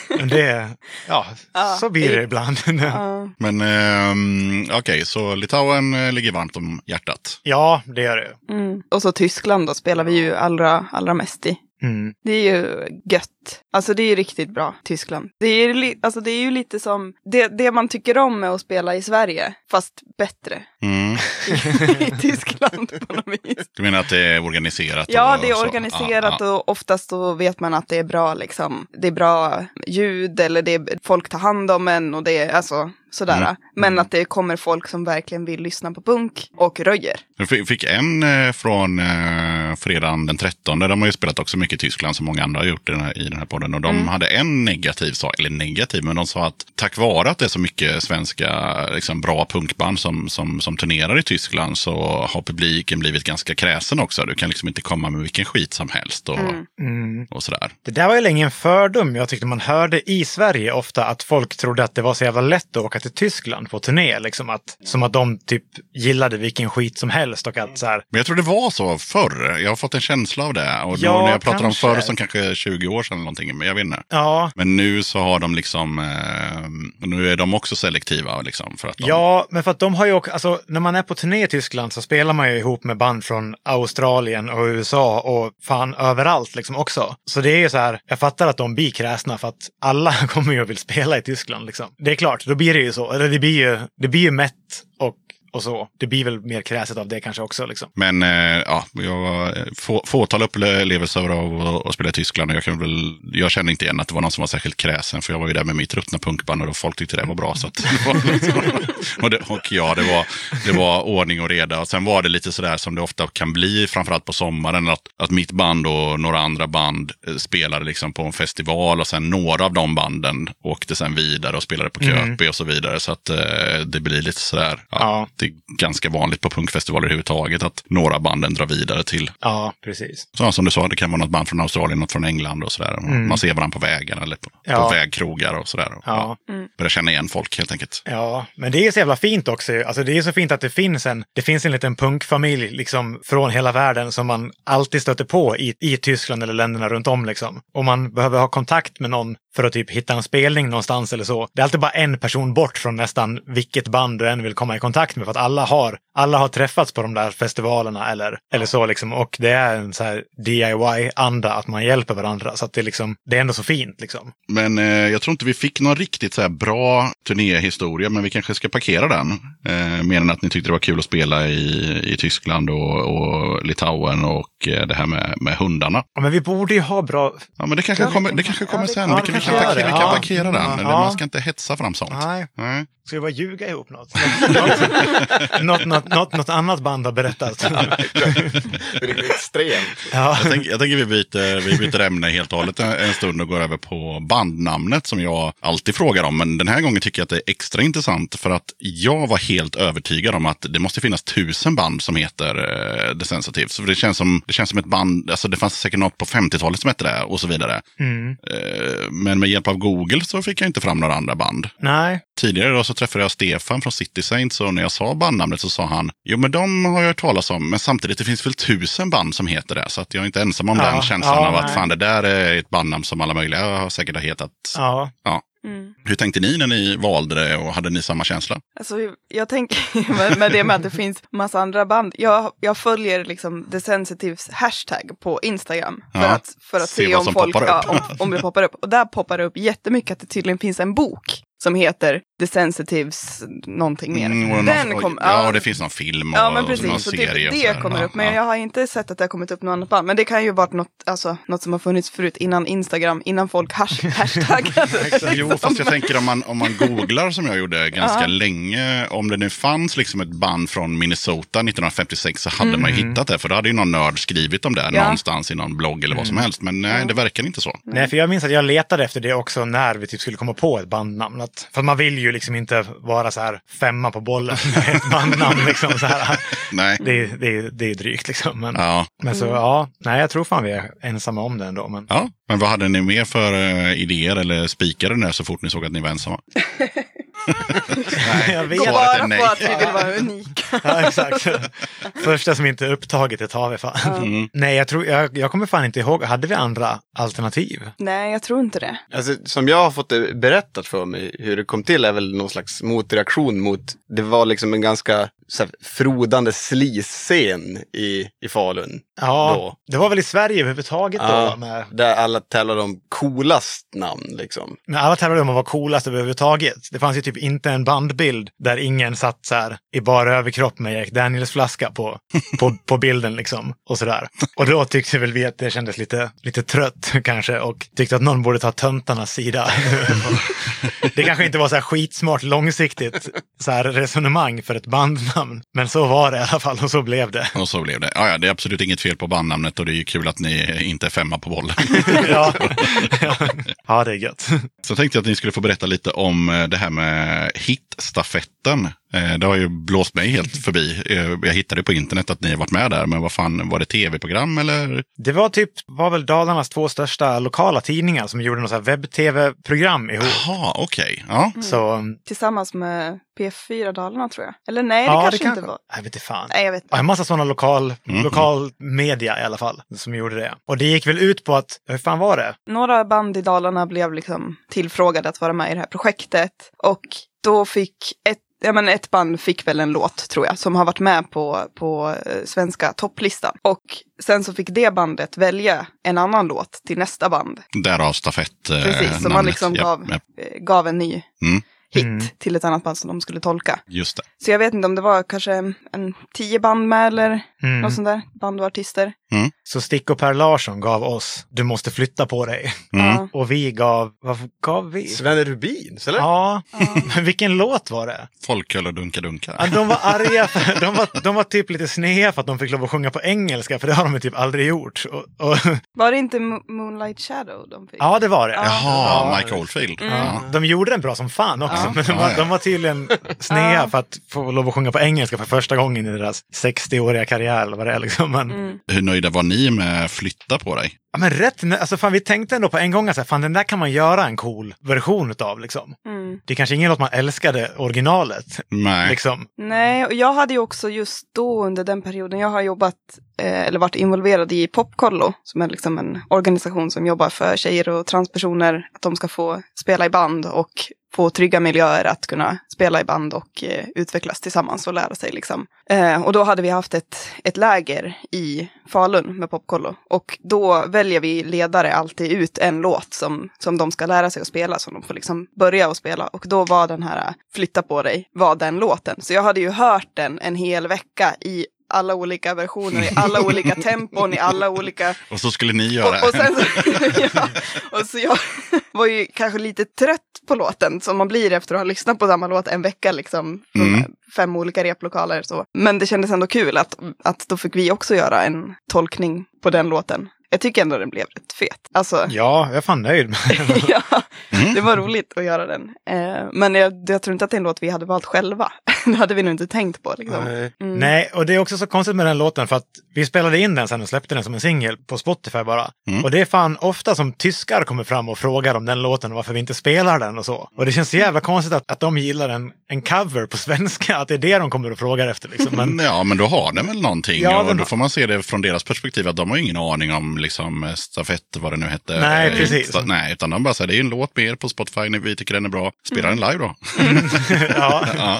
Men det, ja, Ja, så blir det det- ibland. Ja. Men ehm, okej, så Litauen eh, ligger varmt om hjärtat. ja, det gör det. Mm. Och så Tyskland då spelar vi ju allra, allra mest i. Mm. Det är ju gött. Alltså det är ju riktigt bra, Tyskland. Det är, li- alltså, det är ju lite som det, det man tycker om med att spela i Sverige, fast bättre Mm. *laughs* i Tyskland på något vis. Du menar att det är organiserat? Ja, det är organiserat Ja, ja. och oftast så vet man att det är bra, liksom, det är bra ljud eller det är, folk tar hand om en och det är alltså sådär. Mm. Men att det kommer folk som verkligen vill lyssna på punk och röjer. Jag fick- en eh, från eh, fredagen den 13. De har ju spelat också mycket i Tyskland som många andra har gjort i den här, i den här podden. Och de Mm. hade en negativ sak, eller negativ, men de sa att tack vare att det är så mycket svenska liksom, bra punkband som, som, som turnerar i Tyskland så har publiken blivit ganska kräsen också. Du kan liksom inte komma med vilken skit som helst och, Mm. och sådär. Det där var ju länge en fördom. Jag tyckte man hörde i Sverige ofta att folk trodde att det var så jävla lätt att åka till Tyskland på turné. Liksom att, som att de typ gillade vilken skit som helst och att så här, Men jag tror det var så förr. Jag har fått en känsla av det. Och Ja, när jag pratar kanske. om förr som kanske 20 år sedan eller någonting. Men jag vet inte. ja, Men nu så har de liksom, eh, nu är de också selektiva liksom. För att de, Ja, men för att de har ju också, alltså när man är på turné i Tyskland så spelar man ju ihop med band från Australien och USA och fan överallt liksom också. Så det är ju så här, jag fattar att de blir kräsna för att alla *laughs* kommer ju att vilja spela i Tyskland liksom. Det är klart, då blir det ju så. Eller det blir ju, det blir ju mätt och, och så. Det blir väl mer kräset av det kanske också liksom. Men eh, ja, jag har få, fåtal upplevelser av att- spela i Tyskland. Och jag, kan väl, jag känner inte igen att det var någon som var särskilt kräsen. För jag var ju där med mitt ruttna punkband och folk tyckte det var bra. Så att, var *laughs* och, det, och ja, det var, det var ordning och reda. Och sen var det lite sådär som det ofta kan bli, framförallt på sommaren. Att, att mitt band och några andra band eh, spelade liksom på en festival. Och sen några av de banden åkte sen vidare och spelade på Köpi och så vidare. Så att eh, det blir lite sådär. Ja, Ja. Det är ganska vanligt på punkfestivaler överhuvudtaget att några banden drar vidare till, Ja, precis. så som du sa, det kan vara något band från Australien, något från England och sådär. Man ser varandra på vägen eller på, Ja. på vägkrogar och sådär. Och, Ja. Börjar känna igen folk helt enkelt. Ja, men det är så jävla fint också. Alltså det är så fint att det finns en, det finns en liten punkfamilj liksom från hela världen som man alltid stöter på i, i Tyskland eller länderna runt om liksom. Och man behöver ha kontakt med någon för att typ hitta en spelning någonstans eller så. Det är alltid bara en person bort från nästan vilket band du än vill komma i kontakt med. För att alla har, alla har träffats på de där festivalerna eller, eller så liksom. Och det är en så här DIY-anda att man hjälper varandra. Så att det, liksom, det är ändå så fint liksom. Men eh, jag tror inte vi fick någon riktigt så här bra turnéhistoria, men vi kanske ska parkera den. Eh, mer än att ni tyckte det var kul att spela i, i Tyskland och, och Litauen och eh, det här med, med hundarna. Ja, men vi borde ju ha bra... Ja, men det kanske kommer, det kanske kommer sen. Vi kan, parkera, vi kan parkera den. Eller Man ska inte hetsa fram sånt. Nej. Nej. Ska vi bara ljuga ihop något? Något, något, något, något, annat band har berättat. Det är extremt. Ja. Jag, tänker, jag tänker vi byter, vi byter ämne helt och hållet en, en stund och går över på bandnamnet som jag alltid frågar om. Men den här gången tycker jag att det är extra intressant för att jag var helt övertygad om att det måste finnas tusen band som heter eh, The Sensitives. För det känns, som, det känns som ett band, alltså det fanns säkert något på 50-talet som hette det och så vidare. Mm. Eh, men med hjälp av Google så fick jag inte fram några andra band. Nej, Tidigare då så träffade jag Stefan från City Saints och när jag sa bandnamnet så sa han Jo men de har jag hört talas om men samtidigt det finns väl tusen band som heter det så att jag är inte ensam om Ja, den känslan ja, av att nej. fan det där är ett bandnamn som alla möjliga har säkert har hetat. ja. Ja. Mm. Hur tänkte ni när ni valde det och hade ni samma känsla? Alltså, jag tänker *laughs* med, med det med att det finns massa andra band. Jag, jag följer liksom The Sensitives hashtag på Instagram. För Ja, att, för att se se om folk, ja, om, om det poppar upp. Och där poppar det upp jättemycket att det tydligen finns en bok som heter The Sensitives någonting mer. Mm, och Den någon, kom, ja, och det finns någon film och, Ja men och någon precis, så typ serie. och det sådär. kommer Ja, upp. Men ja. jag har inte sett att det har kommit upp något annat band. Men det kan ju varit något, alltså, något som har funnits förut innan Instagram, innan folk hash, *laughs* hashtaggade. Jo, fast jag tänker om man, om man googlar som jag gjorde *laughs* ganska länge. Om det nu fanns liksom ett band från Minnesota 1956 så hade man ju hittat det. För då hade ju någon nörd skrivit om det Mm. Ja. någonstans i någon blogg eller vad som helst. Men nej, det verkar inte så. Nej, för jag minns att jag letade efter det också när vi typ skulle komma på ett bandnamn. Att, för man vill ju liksom inte vara så här femma på bollen med ett bandnamn. Liksom, så här. Nej. Det, är, det, är, det är drygt liksom. Men, Ja. men så ja, nej jag tror fan vi är ensamma om det ändå. Men, ja, men vad hade ni mer för eh, idéer eller spikade ni det så fort ni såg att ni var ensamma? *laughs* jag vet Gå bara nej. på att vi vill vara unika. *laughs* Ja, exakt. Första som inte är upptaget, det tar vi fan. Mm. Nej, jag, tror, jag, jag kommer fan inte ihåg. Hade vi andra alternativ? Nej, jag tror inte det. Alltså, som jag har fått det berättat för mig hur det kom till är väl någon slags motreaktion mot, det var liksom en ganska så här, frodande slisscen i, i Falun. Ja, Då. det var väl i Sverige överhuvudtaget då. Ja, Med, där alla tävlade om coolast namn liksom. men alla tävlade om att vara coolast överhuvudtaget. Det fanns ju typ inte en bandbild där ingen satt så här i bara överkropp med Jack Daniels flaska på, på, på bilden liksom. Och sådär. Och då tyckte väl vi att det kändes lite, lite trött kanske och tyckte att någon borde ta töntarnas sida. *laughs* det kanske inte var så här skitsmart långsiktigt så här resonemang för ett bandnamn. Men så var det i alla fall och så blev det. Och så blev det. Ja, ja, det är absolut inget fel på bandnamnet och det är ju kul att ni inte är femma på bollen. *laughs* ja. ja, det är gött. Så tänkte jag att ni skulle få berätta lite om eh, det här med hitstafetten. Eh, Det har ju blåst mig helt förbi. Eh, Jag hittade på internet att ni har varit med där, men vad fan, var det tv-program eller? Det var typ, var väl Dalarnas två största lokala tidningar som gjorde något webb-tv-program ihop. Jaha, okej. Ja. Så Tillsammans med P4 Dalarna tror jag. Eller nej, det ja, kanske det inte kanske- var. Jag vet inte fan. Nej, jag vet Ja, en inte. massa sådana lokal, Mm. lokal media i alla fall som gjorde det. Och det gick väl ut på att, hur fan var det? Några band i Dalarna blev liksom tillfrågade att vara med i det här projektet. Och då fick ett Ja, men ett band fick väl en låt, tror jag, som har varit med på, på eh, svenska topplistan. Och sen så fick det bandet välja en annan låt till nästa band. Därav stafett. eh, Precis, som man liksom gav, eh, gav en ny Mm. Hit Mm. till ett annat band som de skulle tolka. Just det. Så jag vet inte om det var kanske en tio band med eller Mm. något sånt där, band och artister. Så Stick och Per Larsson gav oss Du måste flytta på dig. Mm. Och vi gav, vad gav vi? Sven Rubin, eller? Ja, *laughs* men vilken låt var det? Folköl och dunka dunka. Ja, de var arga, för, de, var, de var typ lite snea för att de fick lov att sjunga på engelska, för det har de typ aldrig gjort. Och, och, *laughs* Var det inte Mo- Moonlight Shadow de fick? ja, det var det. Jaha, Ja. Mike Oldfield. Mm. Ja. Ja, de gjorde den bra som fan också. Liksom. Men de, Ja, var, ja. de var tydligen snea för att få lov att sjunga på engelska för första gången i deras 60-åriga karriär. Eller vad det är, liksom. Men, Mm. Hur nöjda var ni med Flytta på dig? ja, men rätt, alltså, fan, vi tänkte ändå på en gång att så här, fan, den där kan man göra en cool version utav. Liksom. Mm. Det är kanske ingen låt man älskade originalet. Nej. Liksom. Nej, och jag hade ju också just då under den perioden, jag har jobbat eh, eller varit involverad i Popkollo, som är liksom en organisation som jobbar för tjejer och transpersoner, att de ska få spela i band och få trygga miljöer att kunna spela i band och eh, utvecklas tillsammans och lära sig. Liksom. Eh, och då hade vi haft ett, ett läger i Falun med Popkollo. Och då väljer vi ledare alltid ut en låt som, som de ska lära sig att spela, som de får liksom börja att spela. Och då var den här eh, Flytta på dig, var den låten. Så jag hade ju hört den en hel vecka i alla olika versioner, i *laughs* alla olika tempon, i alla olika Och så skulle ni göra. och, och, sen så, *laughs* ja, och så jag *laughs* var ju kanske lite trött på låten, som man blir efter att ha lyssnat på samma låt en vecka, liksom, Mm. fem olika replokaler. Så. Men det kändes ändå kul att, att då fick vi också göra en tolkning på den låten. Jag tycker ändå den blev rätt fet. Alltså, Ja, jag är fan nöjd. ja, Mm. det var roligt att göra den. Eh, men jag, jag tror inte att det är en låt vi hade valt själva. *laughs* det hade vi nog inte tänkt på. Liksom. Mm. Nej, och det är också så konstigt med den låten för att vi spelade in den sen och släppte den som en singel på Spotify bara. Mm. Och det är fan ofta som tyskar kommer fram och frågar om den låten och varför vi inte spelar den och så. Och det känns så jävla konstigt att, att de gillar en, en cover på *laughs* svenska, att det är det de kommer och frågar efter. Liksom. Men, *laughs* Ja, men då har den väl någonting. Ja, och då får man se det från deras perspektiv. att De har ingen aning om liksom, stafett, vad det nu hette. Nej, Eh, precis. sta- Nej, utan de bara säger det är en låt med er på Spotify, vi tycker den är bra. Spela den live då. ja, Ja.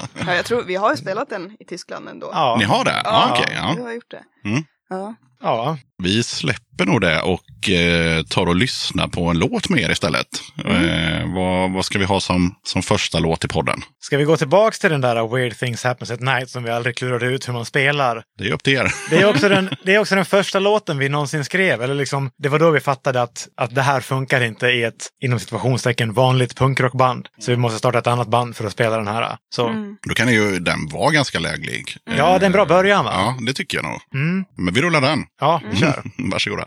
Tror vi har ju spelat den i Tyskland ändå. ja, Ni har det? Ja, okej. ja. Vi har gjort det. Mm. Ja. ja. Vi släpper nog det och eh, tar och lyssnar på en låt med er istället. Eh, vad, vad ska vi ha som, som första låt i podden? Ska vi gå tillbaks till den där Weird Things Happens at Night som vi aldrig klurade ut hur man spelar? Det är upp till er. Det är också den, *laughs* det är också den första låten vi någonsin skrev. Eller liksom, det var då vi fattade att, att det här funkar inte i ett inom situationstecken vanligt punkrockband. Så vi måste starta ett annat band för att spela den här. Så Mm. Då kan ju den vara ganska läglig. ja, det är en bra början va? Ja, det tycker jag nog. Mm. Men vi rullar den. Ja, *laughs* kör. Varsågoda.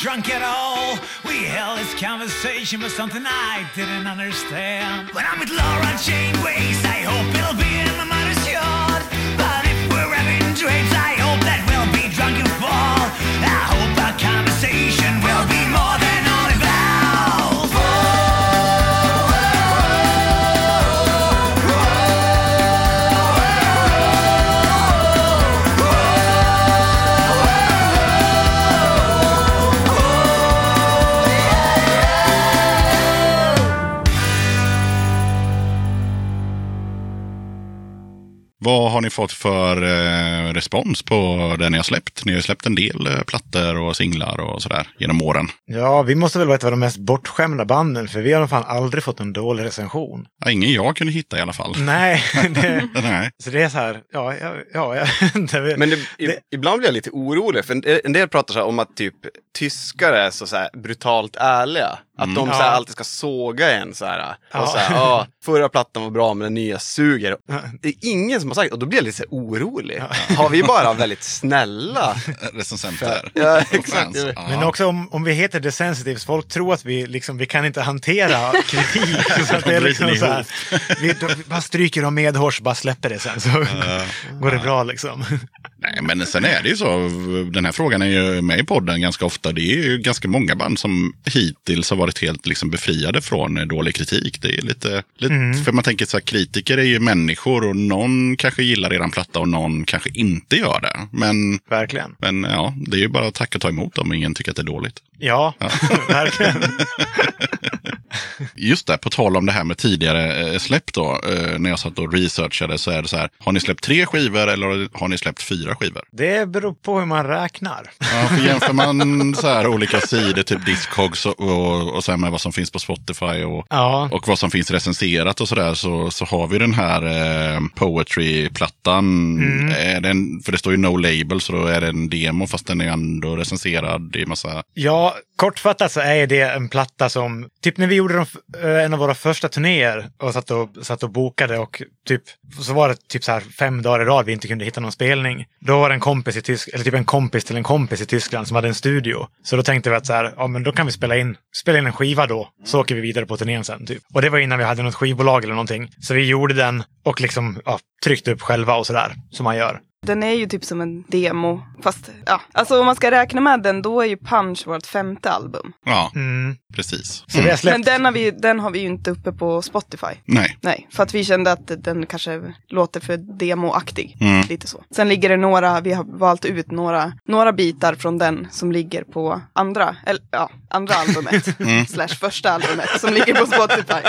Drunk at all. We held this conversation about something I didn't understand. When I'm with Laura Jane Ways, I hope Vad har ni fått för eh, respons på det ni har släppt? Ni har ju släppt en del eh, plattor och singlar och sådär genom åren. Ja, vi måste väl vara ett av de mest bortskämda banden, för vi har fan aldrig fått en dålig recension. Ja, ingen jag kunde hitta i alla fall. Nej, *laughs* det, Nej. så det är så här, ja, ja, ja, inte. Men det, Det- ibland blir jag lite orolig, för en, en del pratar så här om att typ tyskar är så, så här brutalt ärliga. Att de så här Ja. alltid ska såga en så här. Ja. Och så här, ja, förra plattan var bra men den nya suger. Det är ingen som har sagt och då blir jag lite så här orolig. Har vi bara väldigt snälla? *laughs* Recensenter. Ja, Och exakt. Ja. Men också om, om vi heter The Sensitives, folk tror att vi, liksom, vi kan inte hantera kritik. *laughs* så att det är liksom så här, vi, vi bara stryker dem medhårs, bara släpper det sen så går det bra liksom. Nej, men sen är det ju så. Den här frågan är ju med i podden ganska ofta. Det är ju ganska många band som hittills har varit helt liksom befriade från dålig kritik. Det är lite, lite för man tänker så här, kritiker är ju människor och någon kanske gillar eran platta och någon kanske inte gör det. Men, Verkligen. men ja, det är ju bara att tacka och ta emot om ingen tycker att det är dåligt. Ja, *laughs* verkligen. *laughs* Just det, på tal om det här med tidigare eh, släpp då. Eh, när jag satt och researchade så är det så här. Har ni släppt tre skivor eller har ni släppt fyra skivor? Det beror på hur man räknar. Ja, för jämför man så här olika sidor, typ Discogs och, och, och sen med vad som finns på Spotify och, Ja, och vad som finns recenserat och sådär så, så har vi den här eh, Poetry-plattan. Den, för det står ju No Label så då är det en demo fast den är ändå recenserad i massa... Ja, kortfattat så är det en platta som, typ när vi gjorde de, eh, en av våra första turnéer och satt och, satt och bokade och typ, så var det typ så här fem dagar i rad vi inte kunde hitta någon spelning. Då var det en kompis i Tyskland, eller typ en kompis till en kompis i Tyskland som hade en studio. Så då tänkte vi att så här, ja men då kan vi spela in, spela in en skiva då, så åker vi vidare på turnén sen typ. Och det var innan vi hade något skivbolag eller någonting. Så vi gjorde den och liksom, ja, tryckte upp själva och sådär, som man gör. Den är ju typ som en demo. Fast ja, alltså om man ska räkna med den då är ju Punch vårt femte album. Ja, Mm. precis. Så vi har. Men den har, vi, den har vi ju inte uppe på Spotify. Nej. Nej, för att vi kände att den kanske låter för demoaktig. Mm. Lite så. Sen ligger det några, vi har valt ut några, några bitar från den som ligger på andra, eller ja, andra albumet. *laughs* Mm. Slash första albumet som ligger på Spotify.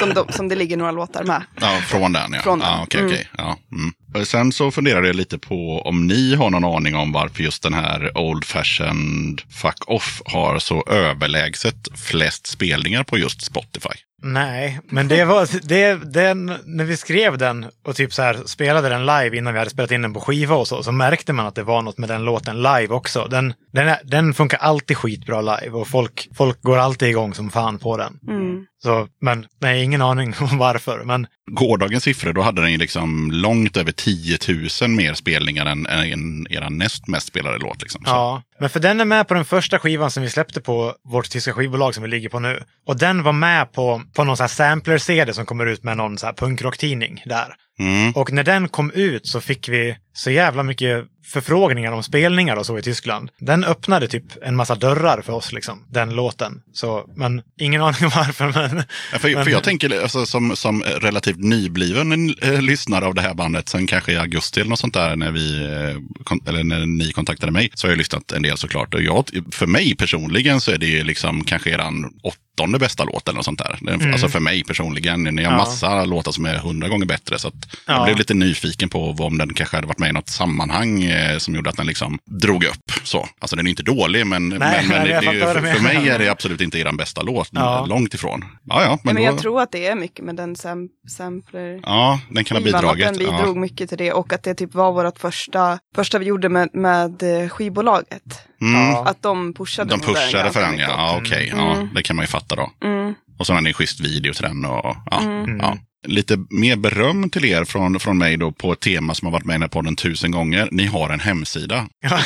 Som, de, som det ligger några låtar med. Ja, från den ja. Från den. Ja, okej, Mm. okej. Ja, mm. Och Eh, sen så funderade jag lite på om ni har någon aning om varför just den här Old Fashioned Fuck Off har så överlägset flest spelningar på just Spotify. Nej, men det var det, den, när vi skrev den och typ så här spelade den live innan vi hade spelat in den på skiva och så, så märkte man att det var något med den låten live också. Den, den, är, den funkar alltid skitbra live och folk, folk går alltid igång som fan på den. Mm. Så, men nej, ingen aning om varför. Men Gårdagens siffror, då hade den ju liksom långt över 10 000 mer spelningar än, än era näst mest spelade låt. Liksom. Så, ja, men för den är med på den första skivan som vi släppte på vårt tyska skivbolag som vi ligger på nu. Och den var med på, på någon sån här sampler-CD som kommer ut med någon här punkrocktidning där. Mm. Och när den kom ut så fick vi så jävla mycket förfrågningar om spelningar och så i Tyskland. Den öppnade typ en massa dörrar för oss, liksom, den låten. Så, men ingen *laughs* aning om varför. Men, Ja, för, men, för jag tänker alltså, som, som relativt nybliven eh, lyssnare av det här bandet, sen kanske i augusti eller något sånt där när, vi, eh, eller när ni kontaktade mig, så har jag lyssnat en del såklart. Och jag, för mig personligen så är det ju liksom kanske eran åttonde bästa låt eller något sånt där. Den, Alltså för mig personligen. Ni har Ja. massa låtar som är hundra gånger bättre. Så att Ja. jag blev lite nyfiken på om den kanske hade varit med i något sammanhang eh, som gjorde att den liksom drog upp. Så. Alltså den är inte dålig, men, men, men nej, det, det ju, för, för mig är det absolut inte eran bästa låt. Ja. Långt ifrån. Ja, ja, men, Men, men då, jag tror att det är mycket med den sam sampler. Ja, den kan ha bidragit. Den bidrog Ja. mycket till det och att det typ var vårt första, första vi gjorde med, med eh, skivbolaget. Mm. Ja. Att de pushade De den pushade för den, ja. ja Okej, ja, det kan man ju fatta då. Mm. Och så har ni en schysst video till den. Och, ja, Mm. ja. Lite mer beröm till er från, från mig då på ett tema som har varit med i den här podden tusen gånger. Ni har en hemsida. Ja.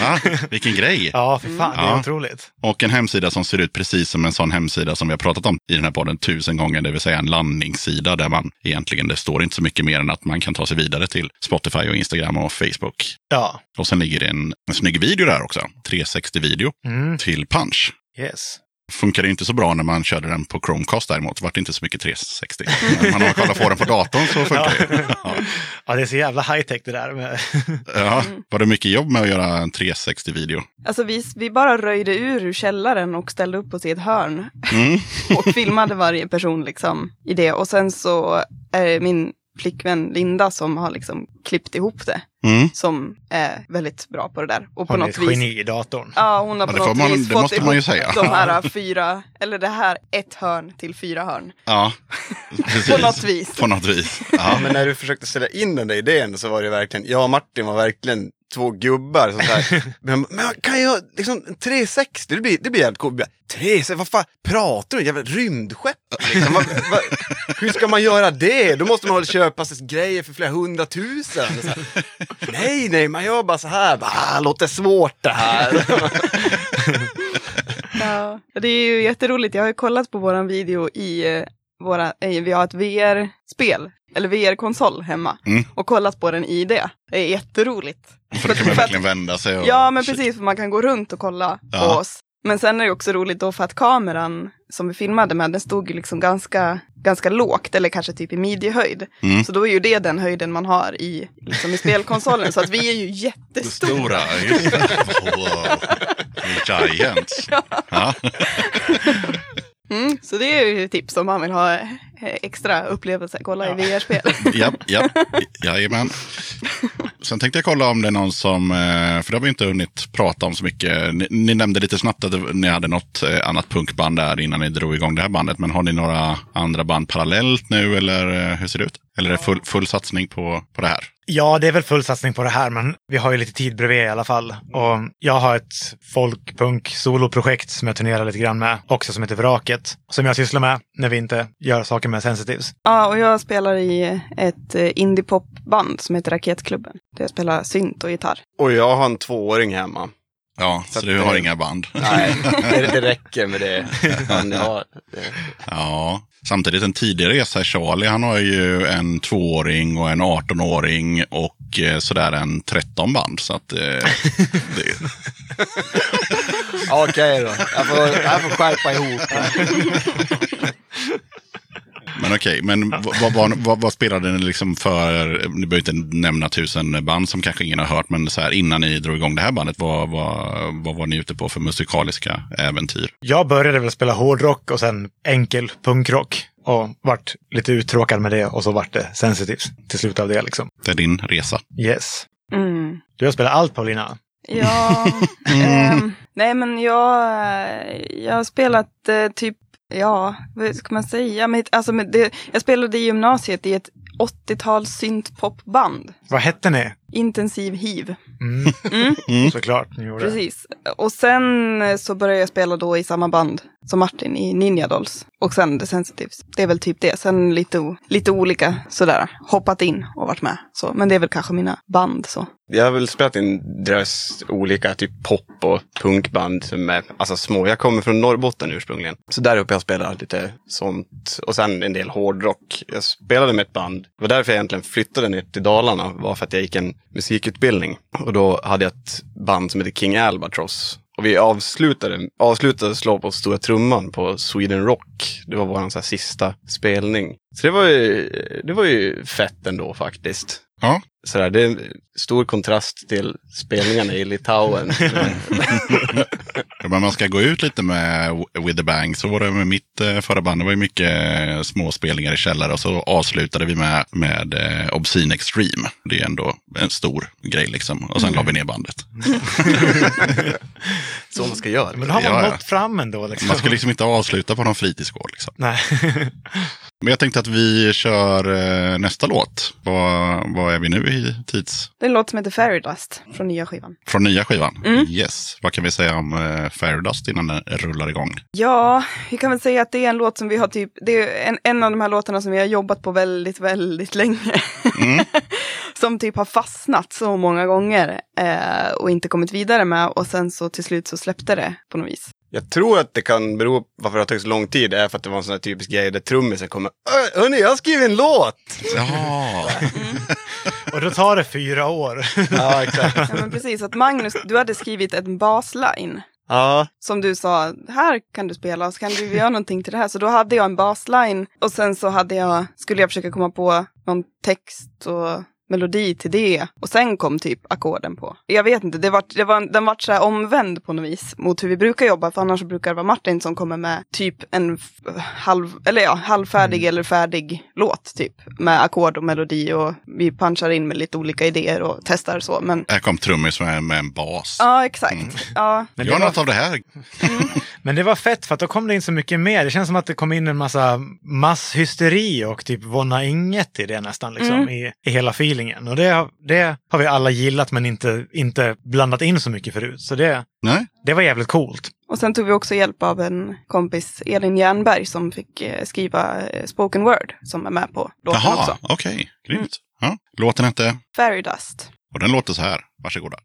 Ja, vilken grej! ja, för fan, det är Ja. otroligt. Och en hemsida som ser ut precis som en sån hemsida som vi har pratat om i den här podden tusen gånger. Det vill säga en landningssida där man egentligen, det står inte så mycket mer än att man kan ta sig vidare till Spotify och Instagram och Facebook. Ja, Och sen ligger det en, en snygg video där också. 360-video mm. till Punch. yes. Funkade inte så bra när man körde den på Chromecast däremot. Vart det inte så mycket 360. Men man har kollat på den på datorn så funkar det. Ja. Ja, det är så jävla high tech det där. Med... Ja. Var det mycket jobb med att göra en 360-video? Alltså vi, vi bara röjde ur ur källaren och ställde upp oss i ett hörn. Mm. och filmade varje person liksom i det. Och sen så är min flickvän Linda som har liksom klippt ihop det. Mm. Som är väldigt bra på det där. Och på Hon är något ett vis geni i datorn. Ja, hon har Ja, på något man- vis fått ihop säga. de här *laughs* fyra, eller det här ett hörn till fyra hörn. Ja, *laughs* precis. På något vis. På något vis. Ja, men när du försökte ställa in den där idén så var det verkligen, jag och Martin var verkligen två gubbar. Så här, *laughs* men, men kan jag, liksom en 360, det blir, det blir jävligt coolt. 360, vad fan pratar du om? Jävla rymdskepp? Liksom. Vad- vad- hur ska man göra det? Då måste man väl köpa sig grejer för flera hundratusen. Så här, nej, nej, man gör bara så här. Bara, ah, låter svårt det här. *laughs* Ja. Det är ju jätteroligt, jag har ju kollat på våran video i eh, våra, eh, vi har ett VR-spel, eller VR-konsol hemma. Mm. Och kollat på den i det. Det är jätteroligt. För då kan man verkligen vända sig och... Ja, men precis, för man kan gå runt och kolla på Ja. oss. Men sen är det också roligt då för att kameran som vi filmade med, den stod ju liksom ganska, ganska lågt, eller kanske typ i midjehöjd. Mm. Så då är ju det den höjden man har i, liksom i spelkonsolen. så att vi är ju *laughs* jättestora. Stora, just det. *laughs* Wow. Giants. Ja. *laughs* Mm, så det är ju ett tips om man vill ha eh, extra upplevelse, kolla i VR-spel. *laughs* Japp, japp, jajamän. Sen tänkte jag kolla om det är någon som, eh, för det har vi inte hunnit prata om så mycket. Ni, ni nämnde lite snabbt att ni hade något eh, annat punkband där innan ni drog igång det här bandet. Men har ni några andra band parallellt nu eller hur ser det ut? Eller är det full, full satsning på, på det här? Ja, det är väl full satsning på det här, men vi har ju lite tid bredvid i alla fall. Och jag har ett folkpunk-soloprojekt som jag turnerar lite grann med, också som heter Vraket, som jag sysslar med när vi inte gör saker med Sensitives. Ja, och jag spelar i ett eh, indiepopband som heter Raketklubben. Där jag spelar synt och gitarr. och jag har en tvååring hemma. Ja, så, Så du att har det- inga band? Nej, det, det *laughs* räcker med det. Jag har, Ja, samtidigt en tidig resa. Charlie, han har ju en tvååring och en 18-åring och eh, sådär en 13 band. Så att eh, det, *laughs* Okej då, jag får, jag får skärpa ihop. *laughs* Men okej, men vad, vad, vad, vad, spelade ni liksom för, ni behöver inte nämna tusen band som kanske ingen har hört, men så här innan ni drog igång det här bandet, vad, vad, vad var ni ute på för musikaliska äventyr? Jag började väl spela hårdrock och sen enkel punkrock. Och vart lite uttråkad med det och så vart det Sensitives till slut av det liksom. Det är din resa. Yes. Mm. Du har spelat allt Paulina. Ja, *laughs* ehm, nej men jag, jag har spelat eh, typ, ja, vad ska man säga? Men, alltså, men det, jag spelade i gymnasiet i ett 80-tals syntpopband. Vad hette ni? Intensiv hiv. Mm. *laughs* Mm. Såklart, ni gjorde. Precis. Och sen eh, så började jag spela då i samma band som Martin i Ninja Dolls. Och sen The Sensitives. Det är väl typ det. Sen lite, lite olika sådär. Hoppat in och varit med. Så. Men det är väl kanske mina band så. Jag har väl spelat i en drös olika typ pop och punkband som är alltså små. Jag kommer från Norrbotten ursprungligen. Så där uppe jag spelar lite sånt. Och sen en del hårdrock. Jag spelade med ett band. Det var därför jag egentligen flyttade ner till Dalarna. var för att jag gick en musikutbildning. Och då hade jag ett band som heter King Albatross. Och vi avslutade, avslutade slå på stora trumman på Sweden Rock. Det var vår så här sista spelning. Så det var ju, det var ju fett ändå faktiskt Ja, sådär, det är en stor kontrast till spelningarna i Litauen. *laughs* men man ska gå ut lite med With the Bang. Så var det med mitt eh, förra band. Det var ju mycket eh, små spelningar i källare. Och så avslutade vi med, med eh, Obscene Extreme. Det är ändå en stor grej liksom. Och sen la vi ner bandet. *laughs* Så man ska göra. Men då har man Ja, ja. nått fram ändå. Liksom. Man ska liksom inte avsluta på någon fritidsgård. Liksom. Nej. *laughs* Men jag tänkte att vi kör nästa låt. Vad, vad är vi nu i tids? Det är en låt som heter Fairy Dust från nya skivan. Från nya skivan? Mm. Yes. Vad kan vi säga om eh, Fairdust innan den rullar igång? Ja, vi kan väl säga att det är en låt som vi har typ, det är en, en av de här låtarna som vi har jobbat på väldigt, väldigt länge. Mm. *laughs* som typ har fastnat så många gånger eh, och inte kommit vidare med och sen så till slut så släppte det på något vis. Jag tror att det kan bero på varför det har tagit så lång tid. Det är för att det var en sån här typisk grej där trummisen kommer. "Ö, Hörni, jag har skrivit en låt! Ja, *laughs* och då tar det fyra år. Ja, exakt. Ja men precis, att Magnus, du hade skrivit en basline. Ja, Som du sa, här kan du spela och så kan du göra någonting till det här. Så då hade jag en basline och sen så hade jag, skulle jag försöka komma på någon text och melodi till det. Och sen kom typ ackorden på. Jag vet inte, det var, det var, den vart så här omvänd på något vis mot hur vi brukar jobba. För annars brukar det vara Martin som kommer med typ en halv, eller ja, halvfärdig mm. eller färdig låt typ. Med ackord och melodi och vi punchar in med lite olika idéer och testar så. Men... Här kom trummis med, med en bas. Ja, exakt. Mm. Ja. Men Gör var... något av det här. Mm. *laughs* Men det var fett för att då kom det in så mycket mer. Det känns som att det kom in en massa masshysteri och typ vonna inget i det nästan liksom mm. i, i hela filen feelingen. Och det, det har vi alla gillat men inte, inte blandat in så mycket förut. Så det, Nej. det var jävligt coolt. Och sen tog vi också hjälp av en kompis, Elin Jernberg, som fick eh, skriva eh, spoken word som är med på låten Jaha, också. Jaha, okej. Okay. Grymt. Mm. Ja. Låten hette? Fairy Dust. Och den låter så här. Varsågoda.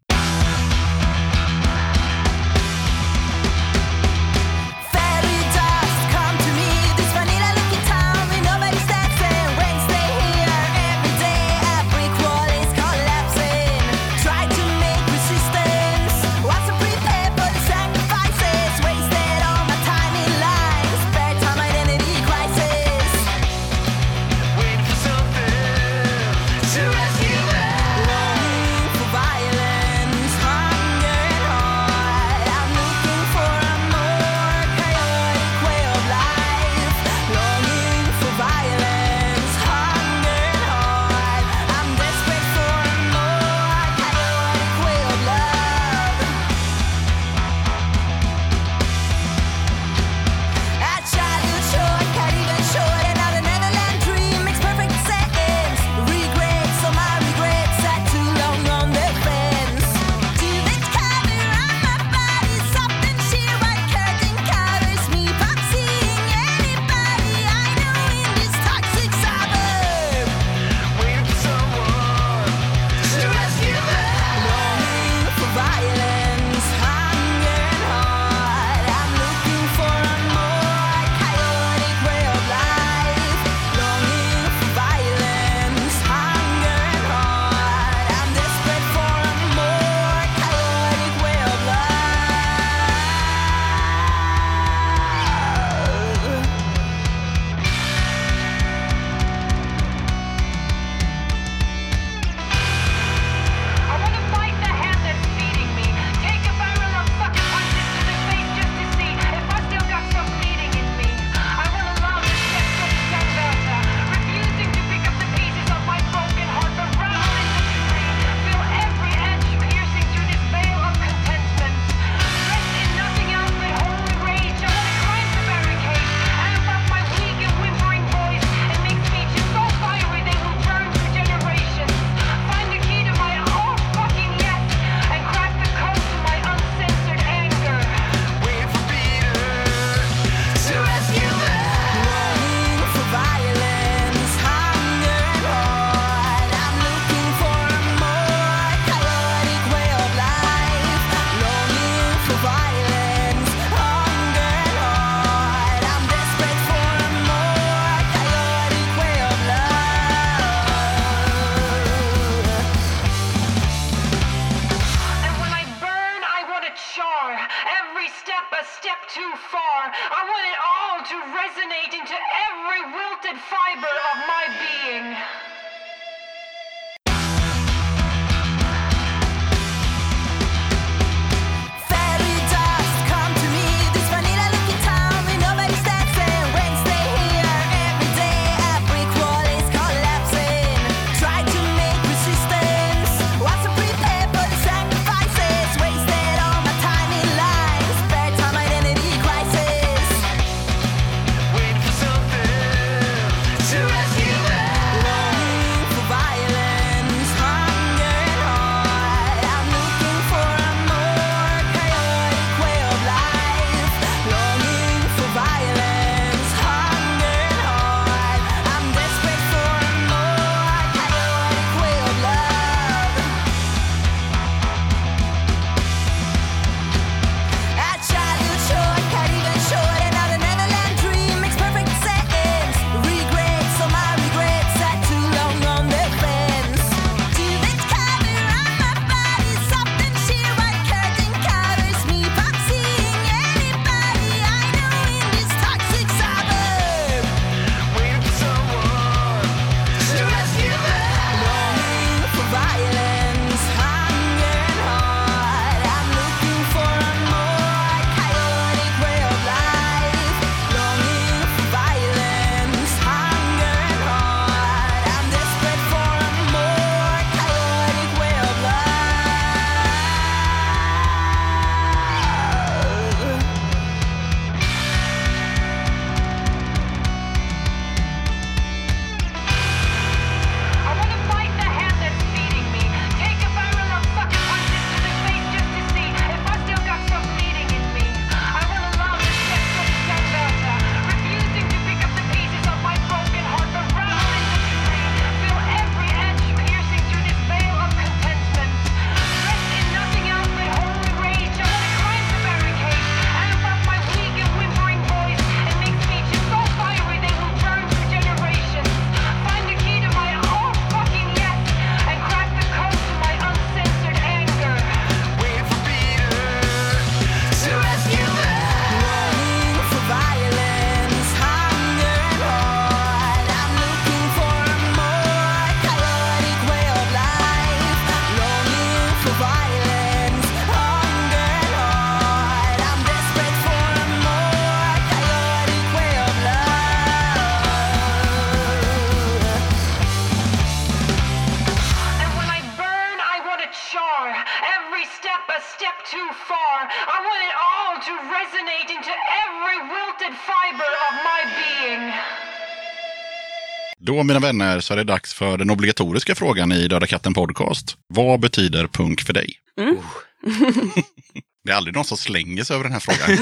Då, mina vänner, så är det dags för den obligatoriska frågan i Döda katten Podcast. Vad betyder punk för dig? *laughs* det är aldrig någon som slänger sig över den här frågan.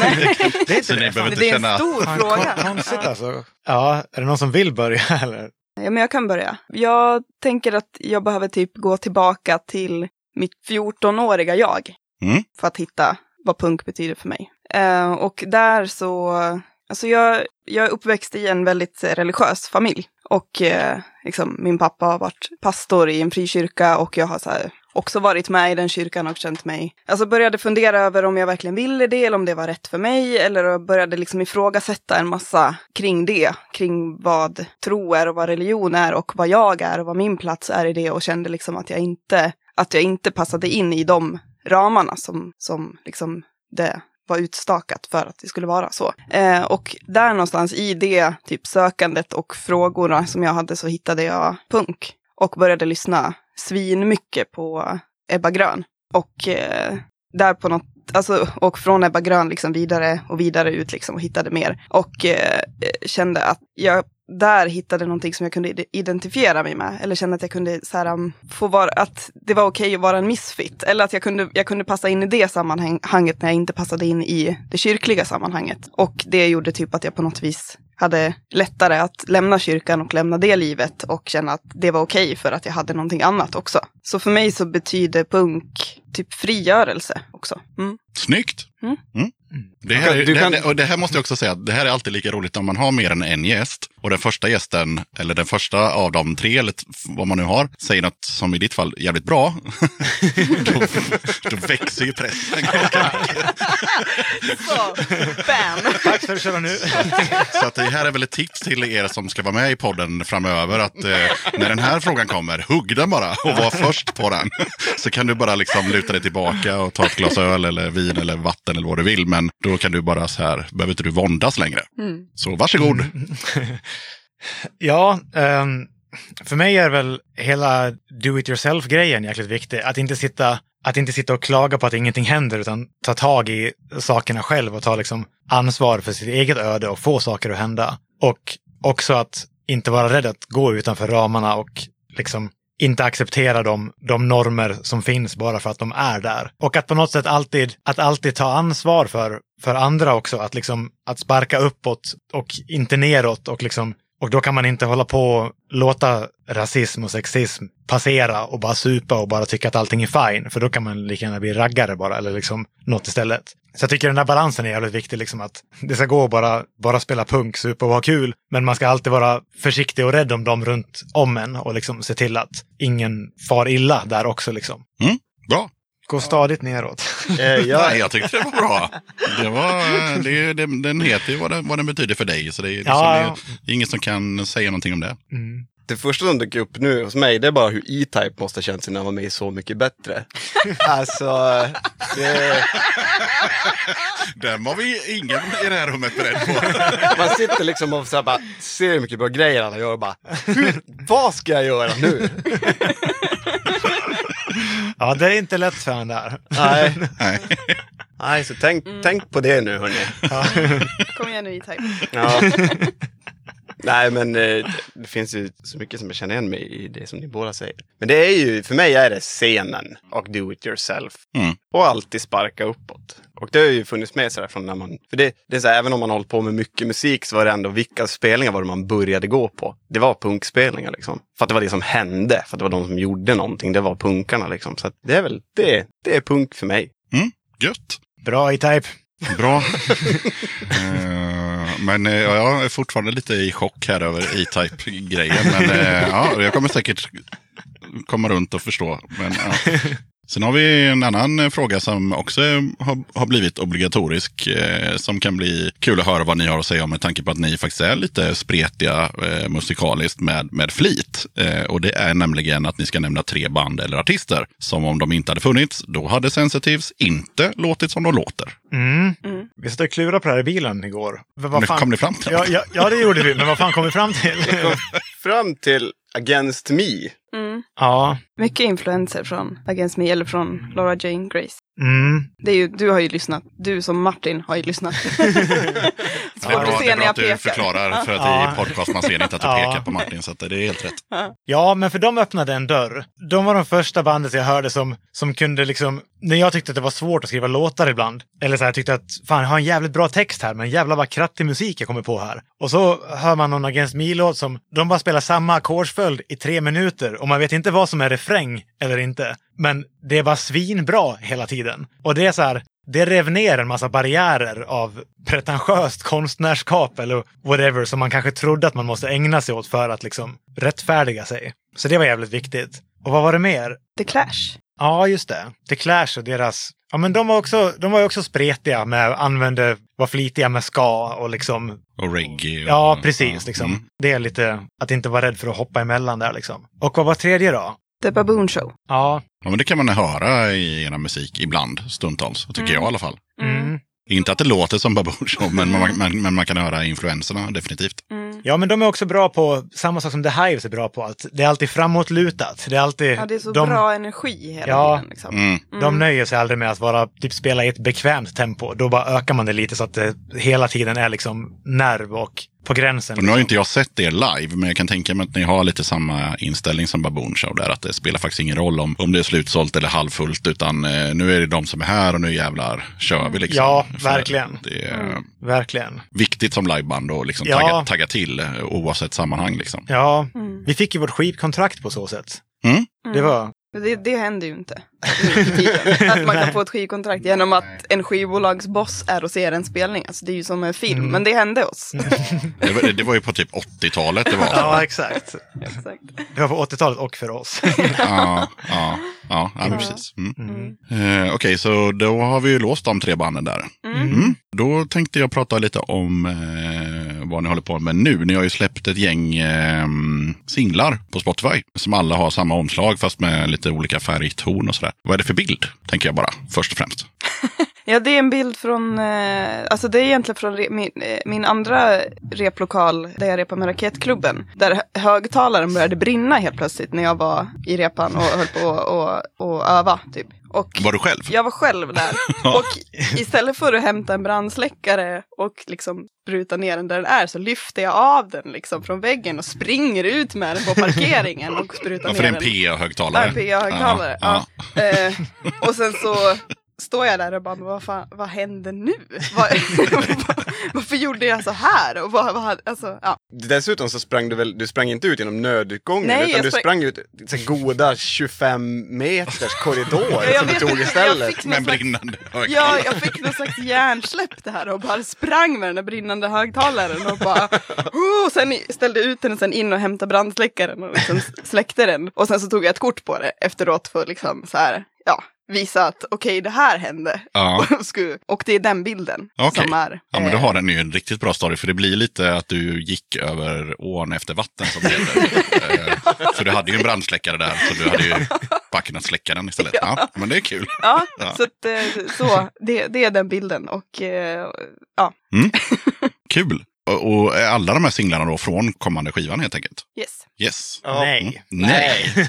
Det är inte *laughs* så ni det. behöver inte Det är en känna... stor fråga. kon- Konstigt alltså. Ja, är det någon som vill börja *laughs* eller? Ja, men jag kan börja. Jag tänker att jag behöver typ gå tillbaka till mitt 14-åriga jag. Mm. För att hitta vad punk betyder för mig. Eh, och där så, alltså jag, jag är uppväxt i en väldigt eh, religiös familj. Och eh, liksom, min pappa har varit pastor i en frikyrka och jag har så här, också varit med i den kyrkan och känt mig, alltså började fundera över om jag verkligen ville det eller om det var rätt för mig eller började liksom ifrågasätta en massa kring det, kring vad tro är och vad religion är och vad jag är och vad min plats är i det och kände liksom att jag inte, att jag inte passade in i de ramarna som, som liksom det var utstakat för att det skulle vara så. Eh, och där någonstans i det typ sökandet och frågorna som jag hade så hittade jag punk och började lyssna svinmycket på Ebba Grön. Och eh, där på något, alltså, och från Ebba Grön liksom vidare och vidare ut liksom och hittade mer. Och eh, kände att jag där hittade någonting som jag kunde ide- identifiera mig med. Eller kände att jag kunde så här, um, få vara, att det var okej att vara en misfit. Eller att jag kunde, jag kunde passa in i det sammanhanget när jag inte passade in i det kyrkliga sammanhanget. Och det gjorde typ att jag på något vis hade lättare att lämna kyrkan och lämna det livet och känna att det var okej för att jag hade någonting annat också. Så för mig så betyder punk typ frigörelse också. Mm. Snyggt! Mm. Det, här, Du kan- det, och det här måste jag också säga, det här är alltid lika roligt om man har mer än en gäst. Och den första gästen, eller den första av de tre, eller vad man nu har, säger något som i ditt fall är jävligt bra. *laughs* då, då växer ju pressen. Så, bam! Tack för att du köra nu. Så att det här är väl ett tips till er som ska vara med i podden framöver. Att eh, när den här frågan kommer, hugg den bara och var först på den. Så kan du bara liksom luta dig tillbaka och ta ett glas öl eller vin eller vatten eller vad du vill. Men då kan du bara så här, behöver inte du våndas längre. Så varsågod. *laughs* Ja, ehm, för mig är väl hela do it yourself-grejen jäkligt viktig. Att inte, sitta, att inte sitta och klaga på att ingenting händer utan ta tag i sakerna själv och ta liksom ansvar för sitt eget öde och få saker att hända. Och också att inte vara rädd att gå utanför ramarna och liksom inte acceptera de, de normer som finns bara för att de är där. Och att på något sätt alltid, att alltid ta ansvar för, för andra också. Att, liksom, att sparka uppåt och inte neråt. Och, liksom, och då kan man inte hålla på och låta rasism och sexism passera och bara supa och bara tycka att allting är fine. För då kan man lika gärna bli raggare bara eller liksom något istället. Så jag tycker den där balansen är jävligt viktig. Liksom att det ska gå att bara, bara spela punk, supa och ha kul. Men man ska alltid vara försiktig och rädd om dem runt om en och liksom se till att ingen far illa där också. Liksom. Mm, bra. Gå stadigt neråt. Eh, jag, *laughs* Nej, jag tyckte det var bra. Det var, det, det, den heter ju vad den, vad den betyder för dig. Så det är, liksom, Ja, det ja. är ingen som kan säga någonting om det. Mm. Det första som dyker upp nu hos mig, det är bara hur E-Type måste ha känt sig när han var med i Så mycket bättre. *laughs* alltså, det, *laughs* Den var vi ingen i det här rummet beredd på. *laughs* man sitter liksom och så här bara, ser hur mycket bra grejer han gör och bara, hur, vad ska jag göra nu? Ja, det är inte lätt för han där. Nej, Nej. nej så tänk, tänk på det nu hörni. Kom igen nu E-Type. Ja. Nej, men eh, det finns ju så mycket som jag känner igen mig i det som ni båda säger. Men det är ju, för mig är det scenen och do it yourself. Mm. Och alltid sparka uppåt. Och det har ju funnits med sådär från när man, för det, det är så här, även om man har hållit på med mycket musik så var det ändå vilka spelningar var det man började gå på. Det var punkspelningar liksom. För att det var det som hände, för att det var de som gjorde någonting, det var punkarna liksom. Så att det är väl, det, det är punk för mig. Gött. Bra E-Type. Bra. *laughs* Eh, men eh, jag är fortfarande lite i chock här över E-Type-grejen. Men eh, ja, jag kommer säkert komma runt och förstå. Men, ja. Sen har vi en annan eh, fråga som också har, har blivit obligatorisk. Eh, som kan bli kul att höra vad ni har att säga om med tanke på att ni faktiskt är lite spretiga eh, musikaliskt med, med flit. Eh, och det är nämligen att ni ska nämna tre band eller artister. Som om de inte hade funnits, då hade Sensitives inte låtit som de låter. Mm. Mm. Vi satt och klurade på det här i bilen igår. Men vad fan- kom ni fram till ja, ja, ja, det gjorde vi. Men vad fan kom vi fram till? *laughs* Fram till Against Me. Mm. Ja. Mycket influenser från Against Me eller från Laura Jane Grace. Mm. Det är ju, du har ju lyssnat. Du som Martin har ju lyssnat. *laughs* *laughs* Det är Svårt bra, att det är när bra att du pekar. förklarar för att Ja. i podcast man ser inte att du *laughs* Ja. pekar på Martin, så att det är helt rätt. Ja, men för de öppnade en dörr. De var de första bandet jag hörde som, som kunde liksom, när jag tyckte att det var svårt att skriva låtar ibland. Eller så här, jag tyckte att fan, jag har en jävligt bra text här, men jävla vad krattig musik jag kommer på här. Och så hör man någon Against Me-låt som, de bara spelar samma ackordsföljd i tre minuter och man vet inte vad som är refräng eller inte. Men det var svinbra hela tiden. Och det är så här, det rev ner en massa barriärer av pretentiöst konstnärskap eller whatever som man kanske trodde att man måste ägna sig åt för att liksom rättfärdiga sig. Så det var jävligt viktigt. Och vad var det mer? The Clash. Ja, just det. The Clash och deras... Ja, men de var också, de var ju också spretiga med, använde, var flitiga med ska och liksom... Och reggae. Och, Ja, precis. Liksom. Mm. Det är lite att inte vara rädd för att hoppa emellan där liksom. Och vad var tredje då? The Baboon Show. Ja. Ja, men det kan man höra i era musik ibland, stundtals, tycker jag i alla fall. Mm. Inte att det låter som Baboon Show, men man, men, men man kan höra influenserna definitivt. Ja, men de är också bra på samma sak som The Hives är bra på. Att det är alltid framåtlutat. Det är alltid... Ja, det är så de, bra energi hela Ja. tiden. Liksom. Mm. De nöjer sig aldrig med att vara, typ spela i ett bekvämt tempo. Då bara ökar man det lite så att det hela tiden är liksom nerv och på gränsen. Och nu har ju liksom. inte jag sett er live, men jag kan tänka mig att ni har lite samma inställning som Baboon Show där. Att det spelar faktiskt ingen roll om, om det är slutsålt eller halvfullt, utan eh, nu är det de som är här och nu jävlar kör vi liksom. Ja, För verkligen. Det är Verkligen. viktigt som liveband att liksom Ja. tagga, tagga till eh, oavsett sammanhang. Liksom. Ja, vi fick ju vårt skivkontrakt på så sätt. Mm. Det var... Det, det händer ju inte. *laughs* Att man kan få ett skivkontrakt genom att en skivbolagsboss är och ser en spelning. Alltså det är ju som en film, Mm. men det hände oss. *laughs* Det, var, det var ju på typ 80-talet det var. Ja, exakt. Exakt. Det var på 80-talet och för oss. ja, ja, ja, ja men precis. Mm. Eh, Okej, så då har vi ju låst de tre banden där. Mm. Då tänkte jag prata lite om eh, vad ni håller på med nu. Ni har ju släppt ett gäng eh, singlar på Spotify som alla har samma omslag fast med lite olika färgton och sådär. Vad är det för bild? Tänker jag bara, först och främst. *laughs* Ja, det är en bild från, eh, alltså det är egentligen från re, min, eh, min andra replokal där jag repar med Raketklubben. Där hö- högtalaren började brinna helt plötsligt när jag var i repan och höll på och, och öva typ. Och Var du själv? jag var själv där. *laughs* Och istället för att hämta en brandsläckare och liksom spruta ner den där den är så lyfter jag av den liksom från väggen och springer ut med den på parkeringen och sprutar Ja, för ner det är en den. PA-högtalare. Ja, en PA-högtalare. Ja, Ja. Eh, och sen så står jag där och bara, vad, fan, vad händer nu? Vad, *laughs* varför gjorde jag så här? Och vad, vad, alltså, ja. Dessutom så sprang du väl, du sprang inte ut genom nödutgången Nej, utan du sprang- sprang ut så goda 25 meters korridor jag som du tog istället. Med brinnande ja, högtalare. jag fick någon slags hjärnsläpp det här och bara sprang med den där brinnande högtalaren och bara oh, och sen ställde ut den och sen in och hämtade brandsläckaren och liksom släckte den. Och sen så tog jag ett kort på det efteråt för liksom så här, ja, visa att okej, det här hände. Ja. *laughs* Och det är den bilden Okej. som är. Ja, men då eh, har den ju en riktigt bra story. För det blir lite att du gick över ån efter vatten som det heter. *laughs* Eh, så du hade ju en brandsläckare där. Så du hade ju bara kunnat släcka den istället. Ja, men det är kul. Ja, Ja. så, att, eh, så det, det är den bilden. Och ja, Kul. Och, är alla de här singlarna då från kommande skivan helt enkelt? yes. Yes. Nej. Mm. Nej.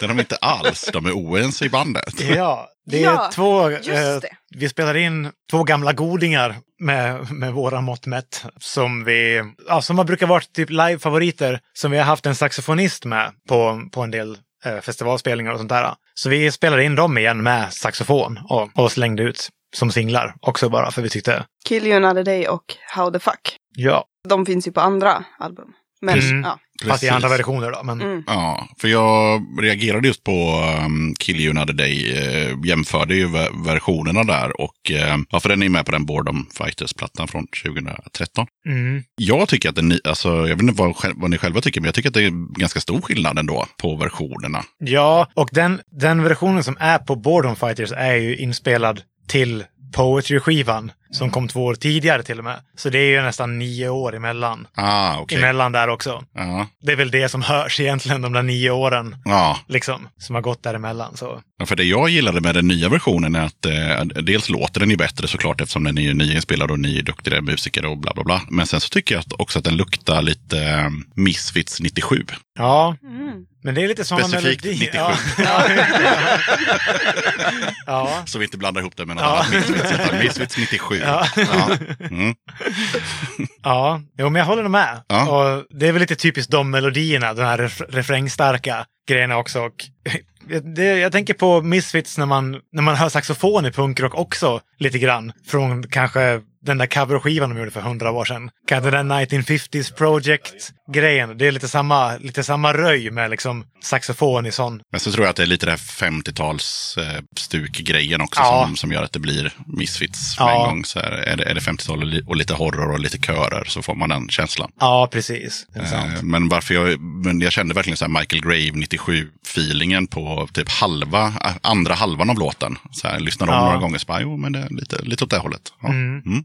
Det är de inte alls. De är oense i bandet. Ja, det är Ja, två... just eh, vi spelar in två gamla godingar med, med våra mått mätt. Som vi... Ja, som har brukar vara typ live-favoriter. Som vi har haft en saxofonist med på, på en del eh, festivalspelningar och sånt där. Så vi spelade in dem igen med saxofon och, och slängde ut som singlar också bara för vi tyckte... Kill You Another Day och How the Fuck. Ja, De finns ju på andra album. Men Mm. ja. fast i andra versioner då. Men, Mm. Ja, för jag reagerade just på um, Kill You Another Day. Uh, jämförde ju ver- versionerna där och uh, ja, för den är med på den Boredom Fighters-plattan från 2013. mm. Jag tycker att den, alltså, jag vet inte vad, vad ni själva tycker, men jag tycker att det är ganska stor skillnad ändå på versionerna. Ja, och den, den versionen som är på Boredom Fighters är ju inspelad till Poetry-skivan som kom två år tidigare till och med. Så det är ju nästan nio år emellan. Ah, okej. Emellan där också. Ja. Det är väl det som hörs egentligen, de där nio åren Ja. liksom, som har gått däremellan. Så. Ja, för det jag gillade med den nya versionen är att eh, dels låter den ju bättre såklart eftersom den är ju nyinspelad och ny duktigare musiker och bla bla bla. Men sen så tycker jag att också att den luktar lite eh, Misfits 97. Ja, Mm. Men det är lite sådana Specifikt melodier. 97. Ja. ja. Så vi inte blandar ihop det med något Ja. annat Misfits 97. Ja. Ja. Mm. Ja, jo, men jag håller nog med. Ja. Och det är väl lite typiskt de melodierna, de här ref refrängstarka grejerna också. Och det, jag tänker på Misfits när man, när man hör saxofon i punkrock också lite grann. Från kanske den där coverskivan de gjorde för hundra år sedan. Kanske den där 1950s Project-grejen. Det är lite samma, lite samma röj med liksom saxofon i sån. Men så tror jag att det är lite det här 50-tals eh, stuk-grejen också Ja. som, som gör att det blir Misfits Ja. en gång. Så här, är det, är det 50-tal och, li- och lite horror och lite körer så får man den känslan. Ja, precis. Eh, Men varför jag, men jag kände verkligen så här Michael Grave 97-feelingen på typ halva, äh, andra halvan av låten. Så här, lyssnar om Ja. några gånger så bara, jo men det är lite, lite åt det hållet. Ja. Mm.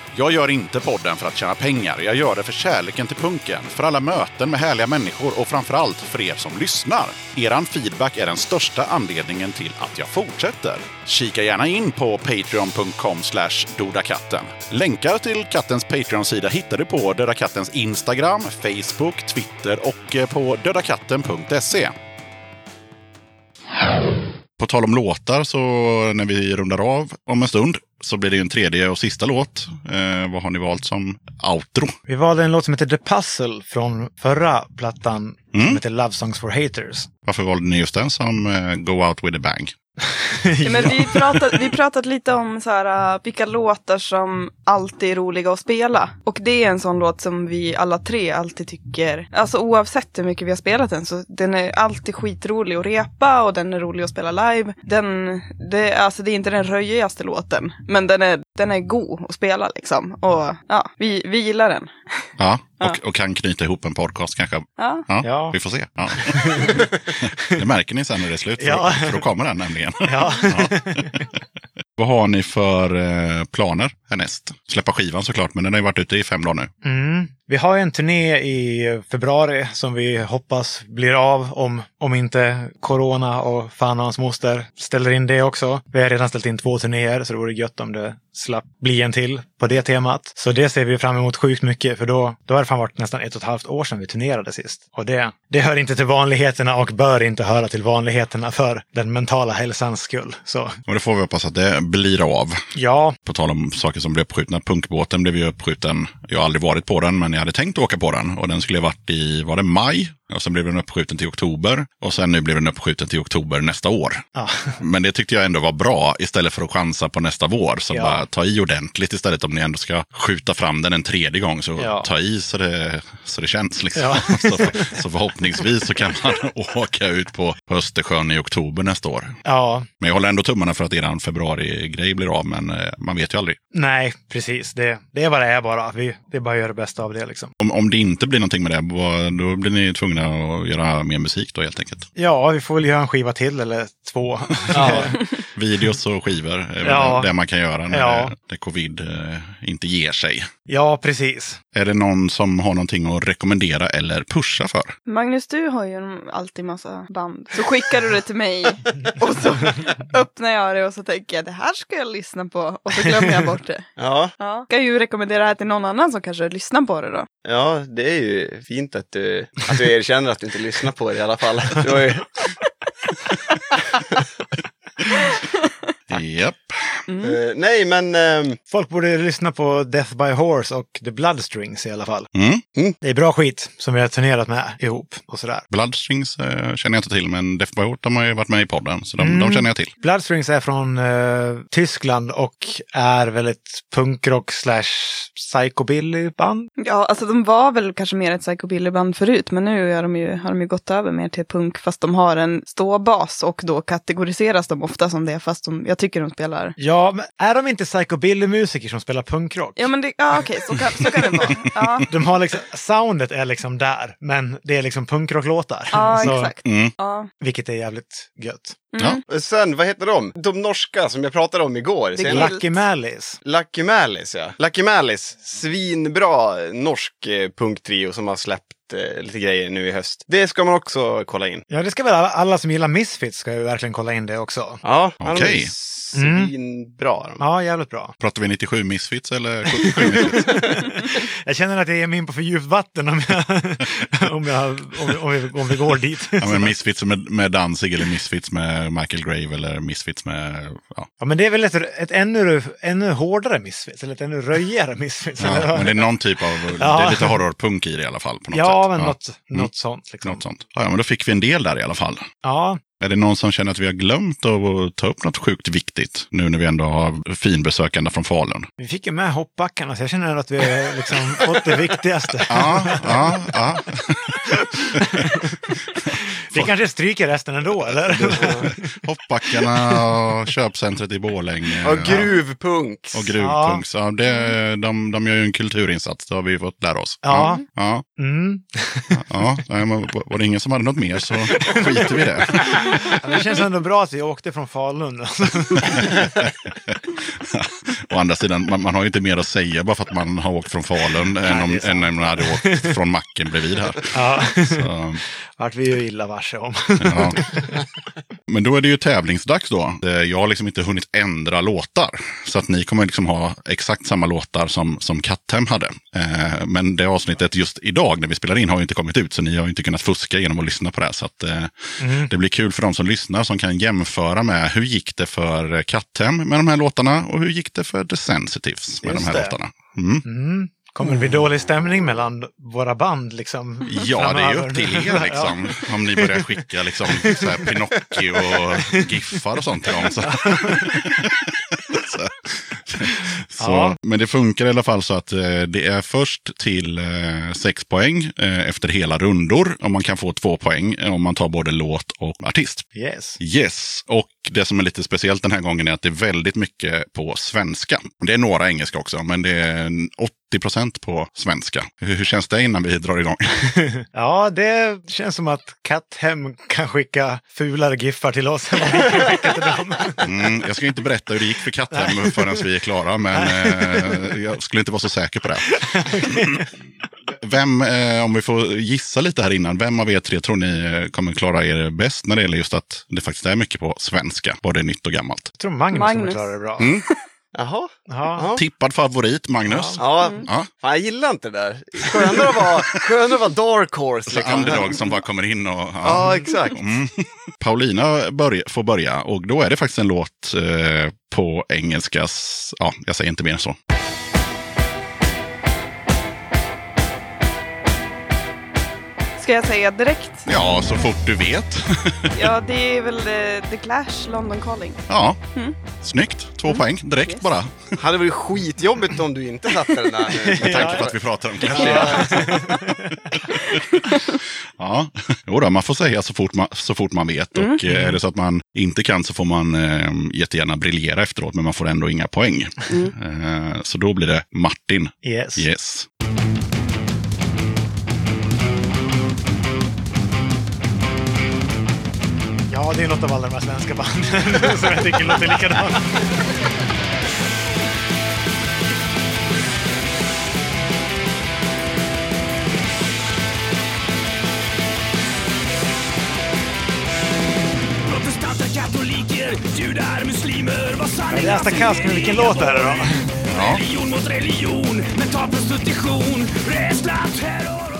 Jag gör inte podden för att tjäna pengar. Jag gör det för kärleken till punken, för alla möten med härliga människor och framförallt för er som lyssnar. Eran feedback är den största anledningen till att jag fortsätter. Kika gärna in på patreon.com slash dodakatten. Länkar till kattens Patreon-sida hittar du på Döda Kattens Instagram, Facebook, Twitter och eh, på dödakatten.se. På tal om låtar så när vi rundar av om en stund så blir det ju en tredje och sista låt. Eh, vad har ni valt som outro? Vi valde en låt som heter The Puzzle från förra plattan Mm. som heter Love Songs for Haters. *laughs* Varför valde ni just den som eh, Go Out With A Bang? Ja, men vi pratade, vi pratade lite om så här, uh, vilka låtar som alltid är roliga att spela. Och det är en sån låt som vi alla tre alltid tycker, alltså oavsett hur mycket vi har spelat den, så den är alltid skitrolig att repa och den är rolig att spela live. Den, det, alltså det är inte den röjigaste låten, men den är, den är god att spela liksom. Och ja, vi, vi gillar den. Ja, *laughs* Ja. och, och kan knyta ihop en podcast kanske. Ja. Ja, Ja. vi får se. Ja. *laughs* det märker ni sen när det är slut, för, Ja. för då kommer den nämligen. Ja. *laughs* Vad har ni för eh, planer härnäst? Släppa skivan såklart, men den har ju varit ute i fem dagar nu. Mm. Vi har en turné i februari som vi hoppas blir av om, om inte corona och fan och hans moster ställer in det också. Vi har redan ställt in två turnéer så det vore gött om det slapp bli en till på det temat. Så det ser vi fram emot sjukt mycket för då, då har det fan varit nästan ett och ett halvt år sedan vi turnerade sist. Och det, det hör inte till vanligheterna och bör inte höra till vanligheterna för den mentala hälsans skull. Så Och det får vi hoppas att det blir av. ja, På tal om saker som blev uppskjutna. Punkbåten blev ju uppskjuten. Jag har aldrig varit på den, men jag hade tänkt åka på den. Och den skulle ha varit i, var det maj? Och sen blev den uppskjuten till oktober. Och sen nu blev den uppskjuten till oktober nästa år. ja. *laughs* Men det tyckte jag ändå var bra istället för att chansa på nästa vår. Så Ja. bara ta i ordentligt istället om ni ändå ska skjuta fram den en tredje gång. Så Ja. ta i så det, så det känns liksom. Ja. *laughs* så, så förhoppningsvis så kan man *laughs* åka ut på Östersjön i oktober nästa år. ja, Men jag håller ändå tummarna för att eran februari-grej blir av. Men eh, man vet ju aldrig. nej, precis. Det, det är vad det är bara. Vi, det är bara att göra det bästa av det liksom. Om, om det inte blir någonting med det, då blir ni tvungna att göra mer musik då helt enkelt. Ja, vi får väl göra en skiva till eller två. Ja. *laughs* Videos och skivor är Ja. det man kan göra när, Ja. när covid eh, inte ger sig. Ja, precis. Är det någon som har någonting att rekommendera eller pusha för? Magnus, du har ju alltid massa band. Så skickar du det till mig *laughs* och så öppnar jag det och så tänker jag det här ska jag lyssna på och så glömmer jag bort det. *laughs* Ja, Ja. Ska ju rekommendera det här till någon annan som kanske lyssnar på det då. ja, det är ju fint att du, att du erkänner att du inte lyssnar på det i alla fall. *laughs* Var ju, Japp. eh, nej, men ehm, Folk borde lyssna på Death by Horse och The Bloodstrings i alla fall. Mm. Det är bra skit som vi har turnerat med ihop och sådär. Bloodstrings eh, känner jag inte till, men Death by Heart, de har ju varit med i podden, så de, Mm. de känner jag till. Bloodstrings är från eh, Tyskland och är väl ett punkrock slash psychobilly-band. Ja, alltså de var väl kanske mer ett psychobilly-band förut, men nu är de ju, har de ju gått över mer till punk, fast de har en ståbas och då kategoriseras de ofta som det, fast de, jag tycker de spelar. Ja, men är de inte psychobilly-musiker som spelar punkrock? Ja, men det, ja okej, så, kan, så kan det vara. *laughs* Ja, De har liksom, soundet är liksom där, men det är liksom punkrocklåtar. ja Så- exakt. Mm. Ja. Vilket är jävligt gött. Mm. Ja. sen, vad heter de? De norska som jag pratade om igår. Är Lucky Malice. Lucky Malice, ja. Lucky Malice, svinbra norsk eh, punktrio som har släppt eh, lite grejer nu i höst. Det ska man också kolla in. Ja, det ska väl alla, alla som gillar Misfits ska ju verkligen kolla in det också. Ja, Okej. svinbra. de. Ja, jävligt bra. Pratar vi 97 Misfits eller 77 Misfits? *laughs* Jag känner att jag ger mig in på för djupt vatten om, jag, *laughs* om, jag, om, om, vi, om vi går dit. ja, men Misfits med, med Danzig eller Misfits med Michael Grave eller Misfits med... Ja. Ja, men det är väl ett, ett ännu, ännu hårdare Misfits, eller ett ännu röjigare Misfits. Ja, men det är någon typ av... Ja. Det är lite horrorpunk i det i alla fall. På något ja, sätt. Men ja. något, Mm. något sånt. Liksom. Något sånt. Ja, men då fick vi en del där i alla fall. Ja, Är det någon som känner att vi har glömt att ta upp något sjukt viktigt nu när vi ändå har finbesökande från Falun? vi fick ju med hoppbackarna, så jag känner att vi har liksom fått det viktigaste. Ja, ja, ja. *laughs* Vi kanske stryker resten ändå, eller? Hoppbackarna och köpcentret i Borlänge. Och gruvpunk. Och gruvpunks. Ja. det, de, de gör ju en kulturinsats, det har vi fått lära oss. Ja. Ja, Mm. ja. Men var det ingen som hade något mer så skiter vi i det. Ja, det känns ändå bra att vi åkte från Falun. *laughs* Å andra sidan, man, man har ju inte mer att säga bara för att man har åkt från Falun än, om, än man hade åkt från macken bredvid här. Ja, Så, vart vi ju illa varse om. ja. Men då är det ju tävlingsdags då. Eh, Jag har liksom inte hunnit ändra låtar. Så att ni kommer liksom ha exakt samma låtar som, som Kattem hade. Eh, Men det avsnittet just idag när vi spelar in har ju inte kommit ut. Så ni har ju inte kunnat fuska genom att lyssna på det. här. Så att, eh, det blir kul för de som lyssnar som kan jämföra med hur gick det för Kattem med de här låtarna och hur gick det för The Sensitives med Just de här det. låtarna. Mm. Mm. Kommer det bli dålig stämning mellan våra band liksom? Ja, det är ju framöver? upp till er *laughs* liksom. Om ni börjar skicka liksom, så här Pinocchio och giffar och sånt till dem. Så. *laughs* så. *laughs* Så, Ja. Men det funkar i alla fall så att eh, det är först till eh, sex poäng eh, efter hela rundor. Och man kan få två poäng eh, om man tar både låt och artist. Yes. Yes, och det som är lite speciellt den här gången är att det är väldigt mycket på svenska. Det är några engelska också, men det är 80 procent på svenska. Hur, hur känns det innan vi drar igång? *laughs* Ja, det känns som att Katthem kan skicka fulare giffar till oss än vad vi kan skicka till dem. *laughs* Mm, jag ska inte berätta hur det gick för Katthem förrän vi är klara, men eh, jag skulle inte vara så säker på det. Vem, eh, om vi får gissa lite här innan, vem av er tre tror ni eh, kommer klara er bäst när det gäller just att det faktiskt är mycket på svenska, både nytt och gammalt? Jag tror Magnus, kommer Magnus. klara det bra. Mm. Jaha. Ja. Ja. Tippad favorit, Magnus. Ja, Ja. fan, jag gillar inte det där. Skönare att vara, *laughs* skönare att vara dark horse. Så Liksom. underdog som bara kommer in och... Ja. Ja, exakt. Mm. *laughs* Paulina börja, får börja och då är det faktiskt en låt eh, på engelskas... Ja, jag säger inte mer än så. Ska jag säga direkt? Ja, så fort du vet. Ja, det är väl eh, The Clash, London Calling. ja, Mm. snyggt. Två poäng direkt Yes. bara. Hade varit skitjobbigt om du inte satte den där nu. Med tanke på att vi pratar om Clash. Ja, jo då, man får säga så fort man, så fort man vet. Och eh, är det så att man inte kan så får man eh, jättegärna briljera efteråt, men man får ändå inga poäng. Eh, så då blir det Martin. Yes. Yes. Ja, det det är något av alla de här svenska banden *laughs* som jag tycker låter likadant. Judar, muslimer Vad sanning Jag läste Kask med vilken låt det här är då? Ja. Religion mot religion, mental prostitution Rädsla, terror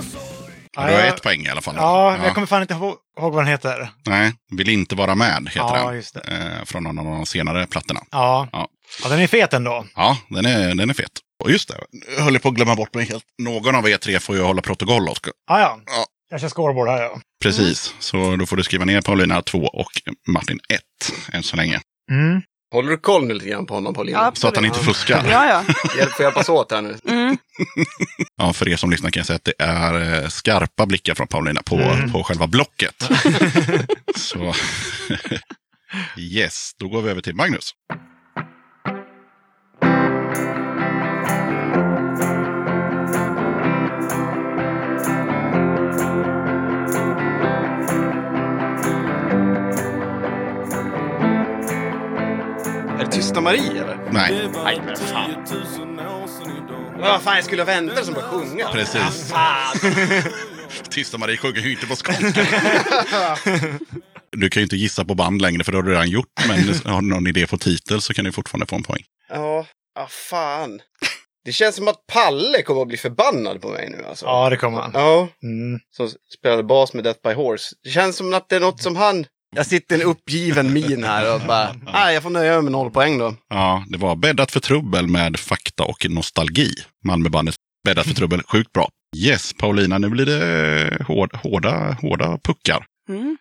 Ja, Du har ett poäng i alla fall. Ja, men jag kommer fan inte ihåg vad den heter. Nej, Vill inte vara med heter Ja, den. just det. Eh, från någon av de senare plattorna. Ja. Ja. ja, den är fet ändå. Ja, den är, den är fet. Och just det, jag höll på att glömma bort mig helt. Någon av er tre får ju hålla protokoll, Oskar. Ja, ja. Ja. Jag kör scoreboard här ja. Precis, så då får du skriva ner Paulina 2 och Martin 1 än så länge. Mm. Håller du koll nu lite grann på honom Paulina? Ja. Så att han inte fuskar. Ja, ja. *laughs* Hjälp, får hjälpas åt här nu. Mm. *laughs* Ja, för er som lyssnar kan jag säga att det är eh, skarpa blickar från Paulina på, Mm. på själva blocket. *laughs* Så yes, då går vi över till Magnus. Marie eller? Nej, Nej, men fan. Vad fan, jag skulle ha väntat som bara sjunga. precis. *laughs* Tysta Marie sjunger ju inte på skånska. *laughs* Du kan ju inte gissa på band längre för det har du redan gjort. Men har du någon idé på titel så kan du fortfarande få en poäng. Ja, ah, fan. Det känns som att Palle kommer att bli förbannad på mig nu alltså. Ja, det kommer han. Ja, Mm. som spelade bas med Death by Horse. Det känns som att det är något som han... Jag sitter i en uppgiven min här och bara, nej jag får nöja mig med noll poäng då. Ja, det var Bäddat för trubbel med fakta och nostalgi. Malmöbandet Bäddat för trubbel, sjukt bra. Yes, Paulina, nu blir det hård, hårda, hårda puckar. Mm.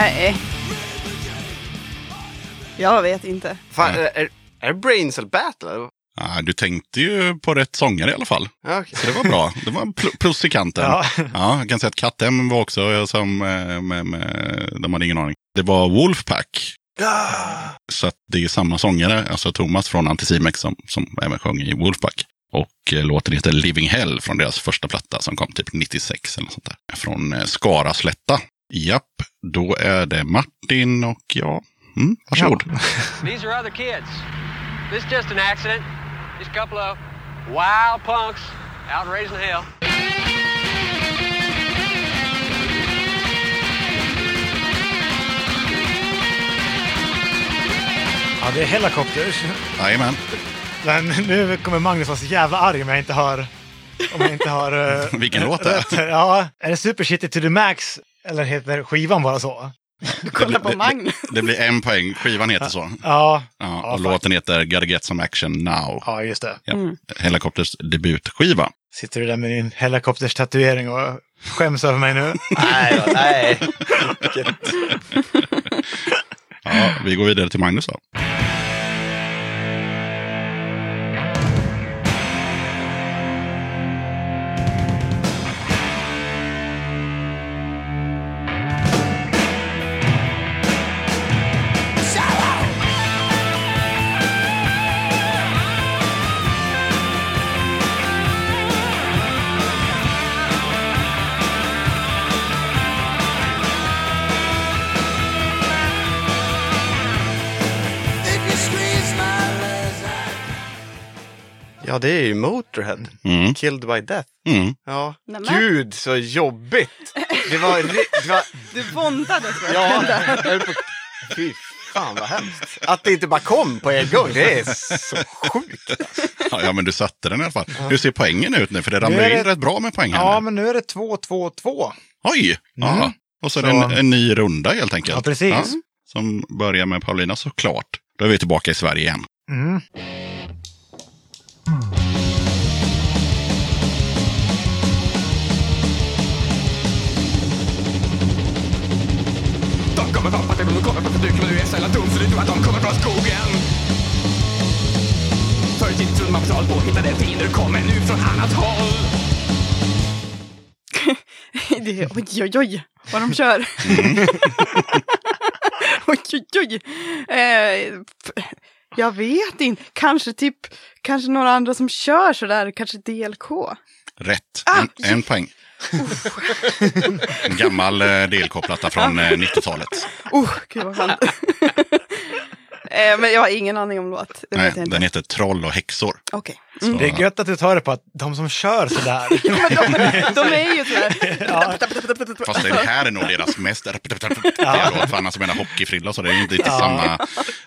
Nej. Jag vet inte. Fan, är, är, är det Brainsel Battle? Ja, du tänkte ju på rätt sångare i alla fall. Okej. Så det var bra. Det var en pl- plus i kanten. Ja. Ja, jag kan säga att Kattem var också eh, som, eh, med, med, de hade ingen aning. Det var Wolfpack. Så att det är samma sångare, alltså Thomas från Anticimex som, som även sjöng i Wolfpack. Och eh, låten heter Living Hell från deras första platta som kom typ 96 eller något sånt där. Från eh, Skara slätta. Japp, då är det Martin och ja, mm, varsågod. *laughs* These are other kids. This is just an accident. Just a couple of wild punks out raising hell. Ja, det är Helicopters. Jajamän. Men nu kommer Magnus vara så jävla arg om jag inte har... Om jag inte har... *laughs* eh, Vilken låt det är. *laughs* Ja, är det Super Shitty to the Max? Eller heter skivan bara så? Kolla på det, Magnus. det, det blir en poäng. Skivan heter så. Ja, Ja, Ja, och fan. låten heter Gotta Get Some Action Now. ja just det. Ja. Helicopters debutskiva. Sitter du där med din Helicopters tatuering och skäms över mig nu? Nej, då, nej. *laughs* Ja, vi går vidare till Magnus då. Ja, det är ju Motorhead. Mm. Killed by Death. Mm. Ja. Nämen. Gud, så jobbigt. Det var... Det var Du våndades ja, jag på... Fy fan vad hemskt. Att det inte bara kom på en gång, det är så sjukt. Ja, ja, men du satte den i alla fall. Hur ser poängen ut nu? För det ramlar är in det- rätt bra med poäng här Ja, nu. men nu är det 2-2-2. Oj! Ja. Och så är det Så- en, en ny runda helt enkelt. Ja, precis. som börjar med Paulina såklart. Då är vi tillbaka i Sverige igen. Mm. De kommer från fattigdom, de kommer från förtryck Men du är sällan dum så du tror att de kommer från skogen Förr i tiden trodde man på på hittade fiender Kommer nu från annat håll *laughs* det, oj, oj, oj, vad de kör. Mm. *laughs* oj, oj, oj. Eh, jag vet inte. Kanske typ, kanske några andra som kör sådär, kanske DLK. Rätt. Ah, En, en poäng. En gammal eh, DLK-platta från eh, 90-talet. Oh, gud vad skönt. Eh, men jag har ingen aning om låt. Det Nej, vet jag inte. den heter Troll och häxor. Okej. Så, Det är gött att du tar det på att de som kör sådär. *laughs* Ja, de, de är ju sådär. *laughs* Fast det här är nog deras mest repetitiva låt. För annars menar hockeyfrilla så det är ju inte, inte samma.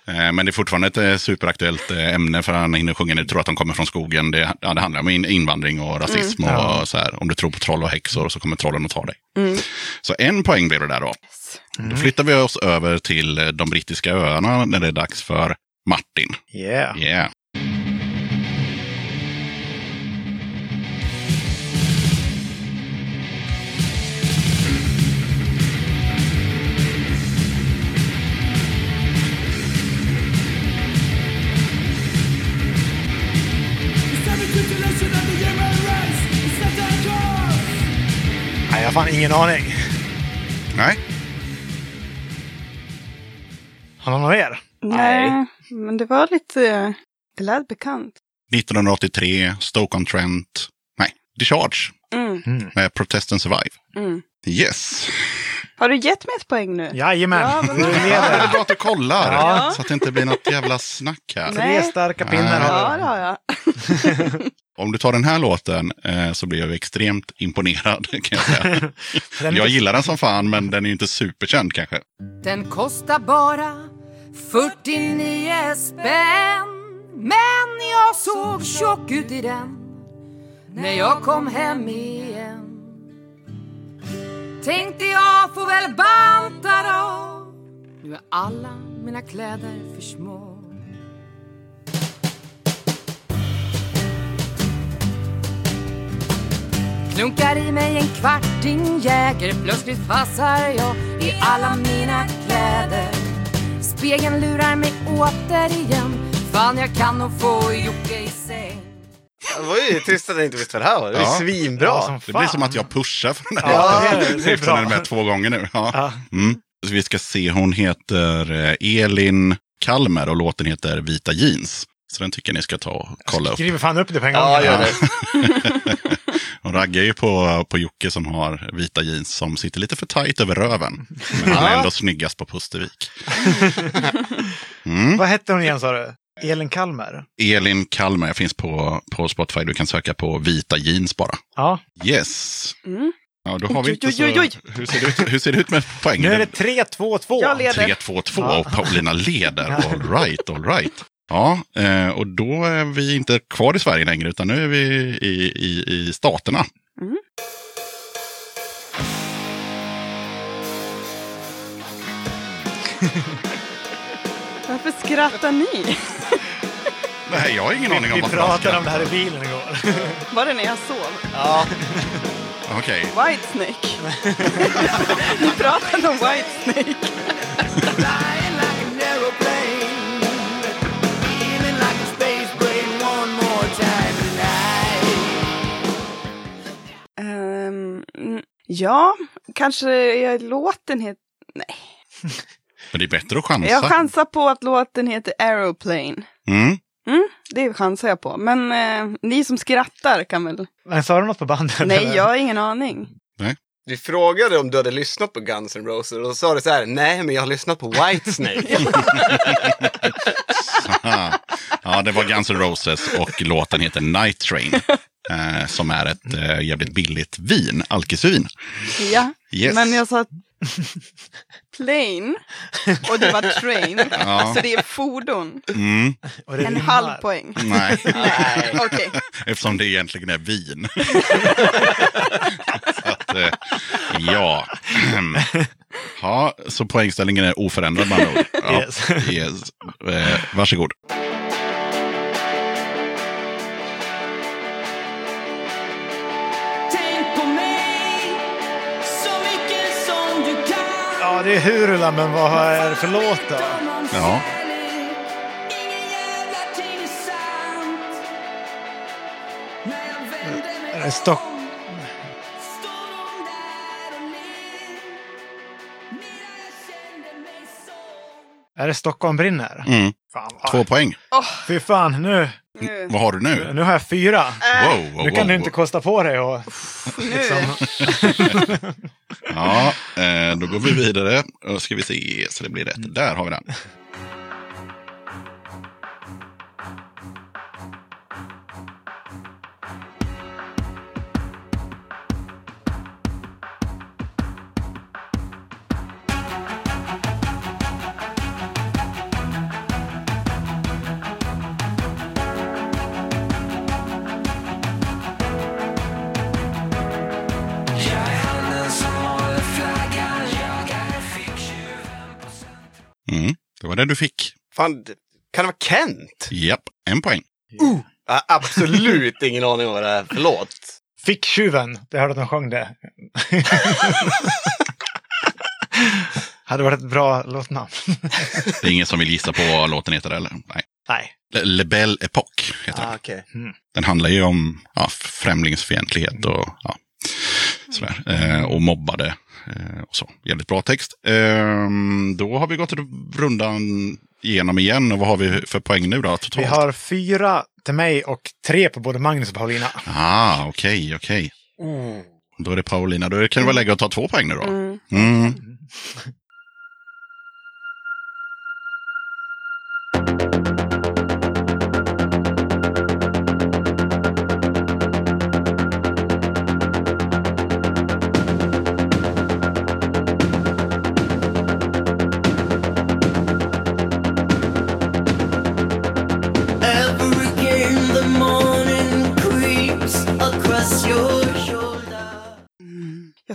Eh, Men det är fortfarande ett eh, superaktuellt ämne för han hinner sjunga. Du tror att de kommer från skogen. Det, ja, det handlar om in, invandring och rasism. Och så här. Om du tror på troll och häxor så kommer trollen att ta dig. Så en poäng blev det där då. Då flyttar vi oss över till eh, de brittiska öarna när det är dags för Martin. Yeah. Yeah. Nej, jag har fan ingen aning. Nej, Har någon av er? Nej, men det var lite, det lät bekant. 1983, Stoke-on-Trent. Nej, Discharge Mm, med Protest and Survive. mm. Yes. Har du gett mig ett poäng nu? Jajamän, Ja, men- du Ja, det är bra att du kollar. Ja. Så att det inte blir något jävla snack här. Nej. Tre starka pinnar har Ja, du. det har jag. *laughs* Om du tar den här låten eh, så blir jag extremt imponerad. Kan jag, säga. *laughs* Jag gillar den som fan, men den är inte superkänd kanske. Den kostar bara 49 spänn. Men jag såg tjock ut i den när jag kom hem igen. Tänkte jag får väl banta då. Nu är alla mina kläder för små. Klunkar i mig en kvarting Jäger. Plötsligt passar jag i alla mina kläder. Spegeln lurar mig återigen Fan jag kan nog få Jocke i säng Det var ju trist att jag inte visste vad det här var. Det är Ja. svinbra. Ja, som Det blir som att jag pushar för den här Ja, det är- det är Eftersom den är bra. med två gånger nu. Ja. Ja. Mm. Så vi ska se, hon heter eh, Elin Kalmer och låten heter Vita jeans. Så den tycker jag ni ska ta och kolla upp. Skriver fan upp det på en gång. Ja, gör det. *laughs* Hon raggar ju på, på Jocke som har vita jeans som sitter lite för tajt över röven. Men han är ändå snyggast på Pustervik. *laughs* Mm. Vad hette hon igen sa du? Elin Kalmer? Elin Kalmer, jag finns på, på Spotify. Du kan söka på vita jeans bara. Ja. Yes. Mm. Ja, då har vi inte så... Hur, ser det ut, hur ser det ut med poängen? Nu är det 3-2-2. Jag leder. 3-2-2 och Paulina leder. All right, all right. Ja, eh, och då är vi inte kvar i Sverige längre utan nu är vi i, i, i Staterna. *laughs* Varför skrattar ni? *laughs* Nej, jag har ingen aning om Vi varför pratade de om det här i bilen igår. *laughs* Var det när jag sov? Ja. Okej, Whitesnake. ni pratade om Whitesnake. Mm, ja, kanske jag, låten heter... Nej. *laughs* men det är bättre att chansa. Jag chansar på att låten heter Aeroplane. Mm. Mm, det chansar jag på. Men eh, ni som skrattar kan väl... Men sa du något på bandet? Nej, eller? jag har ingen aning. Vi frågade om du hade lyssnat på Guns N' Roses och då sa du så här, nej men jag har lyssnat på Whitesnake. *laughs* *laughs* Ja, det var Guns N' Roses och låten heter Night Train. Eh, som är ett eh, jävligt billigt vin, alkisvin. Ja, Yes. men jag sa plane och det var train. *laughs* Ja. Så det är fordon. Mm. Och det En rimmar. halv poäng. *laughs* Nej, Nej, okej. *laughs* eftersom det egentligen är vin. så att, eh, ja. *clears throat* ja, så poängställningen är oförändrad med andra ord. Ja. Yes. yes. Eh, varsågod. Ja, det är Hurula, men vad är det för låt då? Ja. Är det Stock... Är det Stockholm brinner? Mm. Fan, Två poäng. Fy fan, nu, Nu. Vad har du nu? nu har jag fyra. Wow, wow, Nu kan du wow. inte kosta på dig och... Liksom, *laughs* Ja, eh, då går vi vidare. Då ska vi se så det blir rätt. Där har vi den. Det var det du fick. Fan, kan det vara Kent? Japp, en poäng. Jag har absolut ingen aning om vad det är för låt. Ficktjuven, det hörde att de sjöng det. *laughs* Hade varit ett bra låtnamn. Det är ingen som vill gissa på vad låten heter eller? Nej. Nej. Le, Le Belle Époque heter den. Ah, okej. Den handlar ju om ja, främlingsfientlighet och ja, sådär. Eh, och mobbade eh, och så. Jävligt bra text. Eh, då har vi gått rundan igenom igen. Och vad har vi för poäng nu då totalt? Vi har fyra till mig och tre på både Magnus och Paulina. Ah, okej, okej. Då är det Paulina. Då kan det vara läge att ta två poäng nu då. Mm. Mm.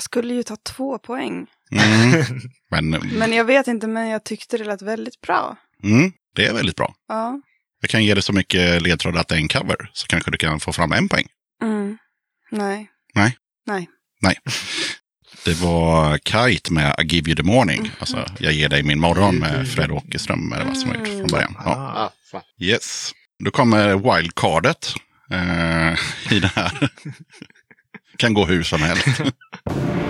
Skulle ju ta två poäng. Mm. *laughs* Men, Men jag vet inte, men jag tyckte det lät väldigt bra. mm, det är väldigt bra. Ja. Jag kan ge dig så mycket ledtrådar att det är en cover. Så kanske du kan få fram en poäng. Mm. Nej. Nej. Nej. Nej. Det var Kite med I give you the morning. Alltså, jag ger dig min morgon med Fred Åkerström. Eller vad som var gjort från början. Ja. Ah. Yes. Då kommer wildcardet eh, i det här. *laughs* kan gå hur som helst. Bortom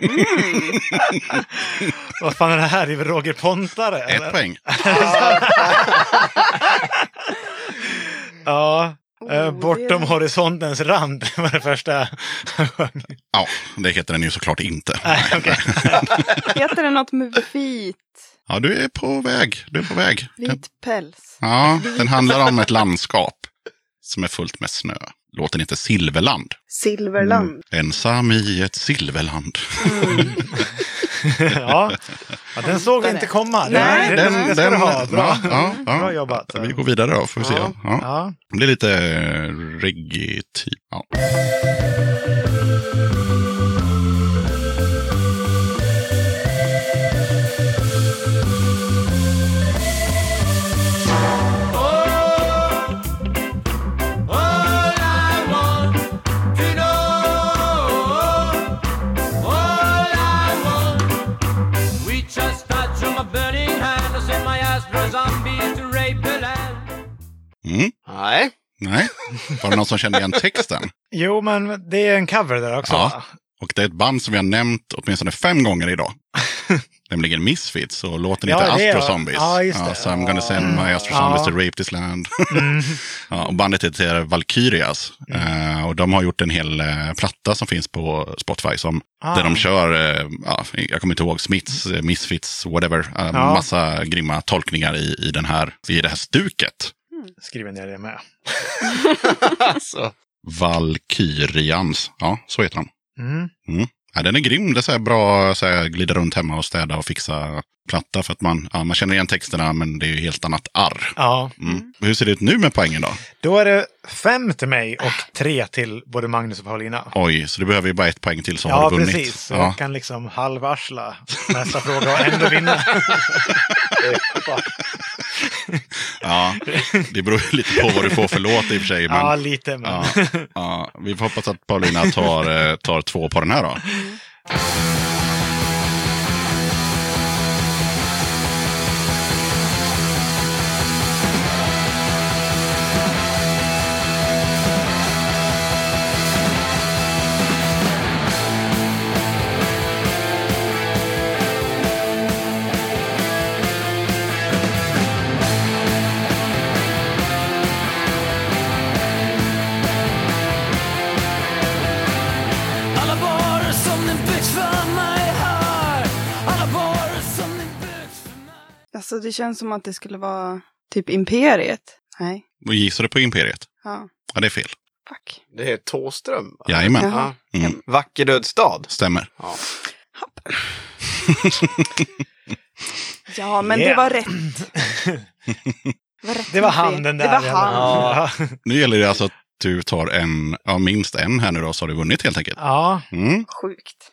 en... *laughs* Vad fan är det här? Det är väl Roger Pontare? Ett eller? poäng. *laughs* Ja. Eh, Oh, bortom det- horisontens rand var det första. Ja, det heter den ju såklart inte. *laughs* Nej, okej. Heter det något med vit, Ja, du är på väg. Du är på väg. Den, vit päls? ja, den handlar om ett landskap som är fullt med snö. Låten heter Silverland. Silverland. Ensam i ett silverland. *laughs* ja. ja, den såg vi inte komma. Nej, det, det, det ska du ha. Bra, ja, ja, ja. Bra jobbat. Vi går vidare då, får vi se. Ja. Det blir lite eh, Mm. Nej. Nej, var det någon som kände igen texten? Jo, men det är en cover där också. Ja. Och det är ett band som vi har nämnt åtminstone fem gånger idag. *laughs* Nämligen Misfits och låten Ja, heter är- Astro Zombies. ja, just det. so I'm gonna send my Astro Ja. Zombies to rape this land. *laughs* ja, och bandet heter Valkyrias. Mm. Eh, och de har gjort en hel eh, platta som finns på Spotify. Som, Ah. Där de kör, ja, jag kommer inte ihåg, Smiths, Misfits, whatever. Ja. Massa grymma tolkningar i, i, den här, i det här stuket. Skriver ner det med. *laughs* alltså. Valkyrians, ja så heter han. Mm. Mm. Ja, den är grym. Det är så här bra så här, glida runt hemma och städa och fixa platta. För att man, ja, man känner igen texterna men det är ju helt annat arr. Ja, Mm. Hur ser det ut nu med poängen då? då är det fem till mig och tre till både Magnus och Paulina. Oj, så du behöver ju bara ett poäng till så Ja, har du vunnit. precis. Ja. jag kan liksom halvarsla nästa fråga och ändå vinna. *laughs* ja, det beror ju lite på vad du får för låt i och för sig. Men, Ja, lite. Men... ja, ja, vi får hoppas att Paulina tar, eh, tar två på den här då. Alltså det känns som att det skulle vara typ Imperiet. Nej. Och gissar du på Imperiet? Ja. Ja, det är fel. Fuck. Det är Tåström. va? Jajamän. Jaha. Mm, Vacker dödsstad. stämmer. Ja. *laughs* Ja, men Yeah. *laughs* det var rätt. Det var, rätt Det var han den där. Det var han. Ja. Nu gäller det alltså att du tar en, ja, minst en här nu då, så har du vunnit helt enkelt. ja. Mm. Sjukt.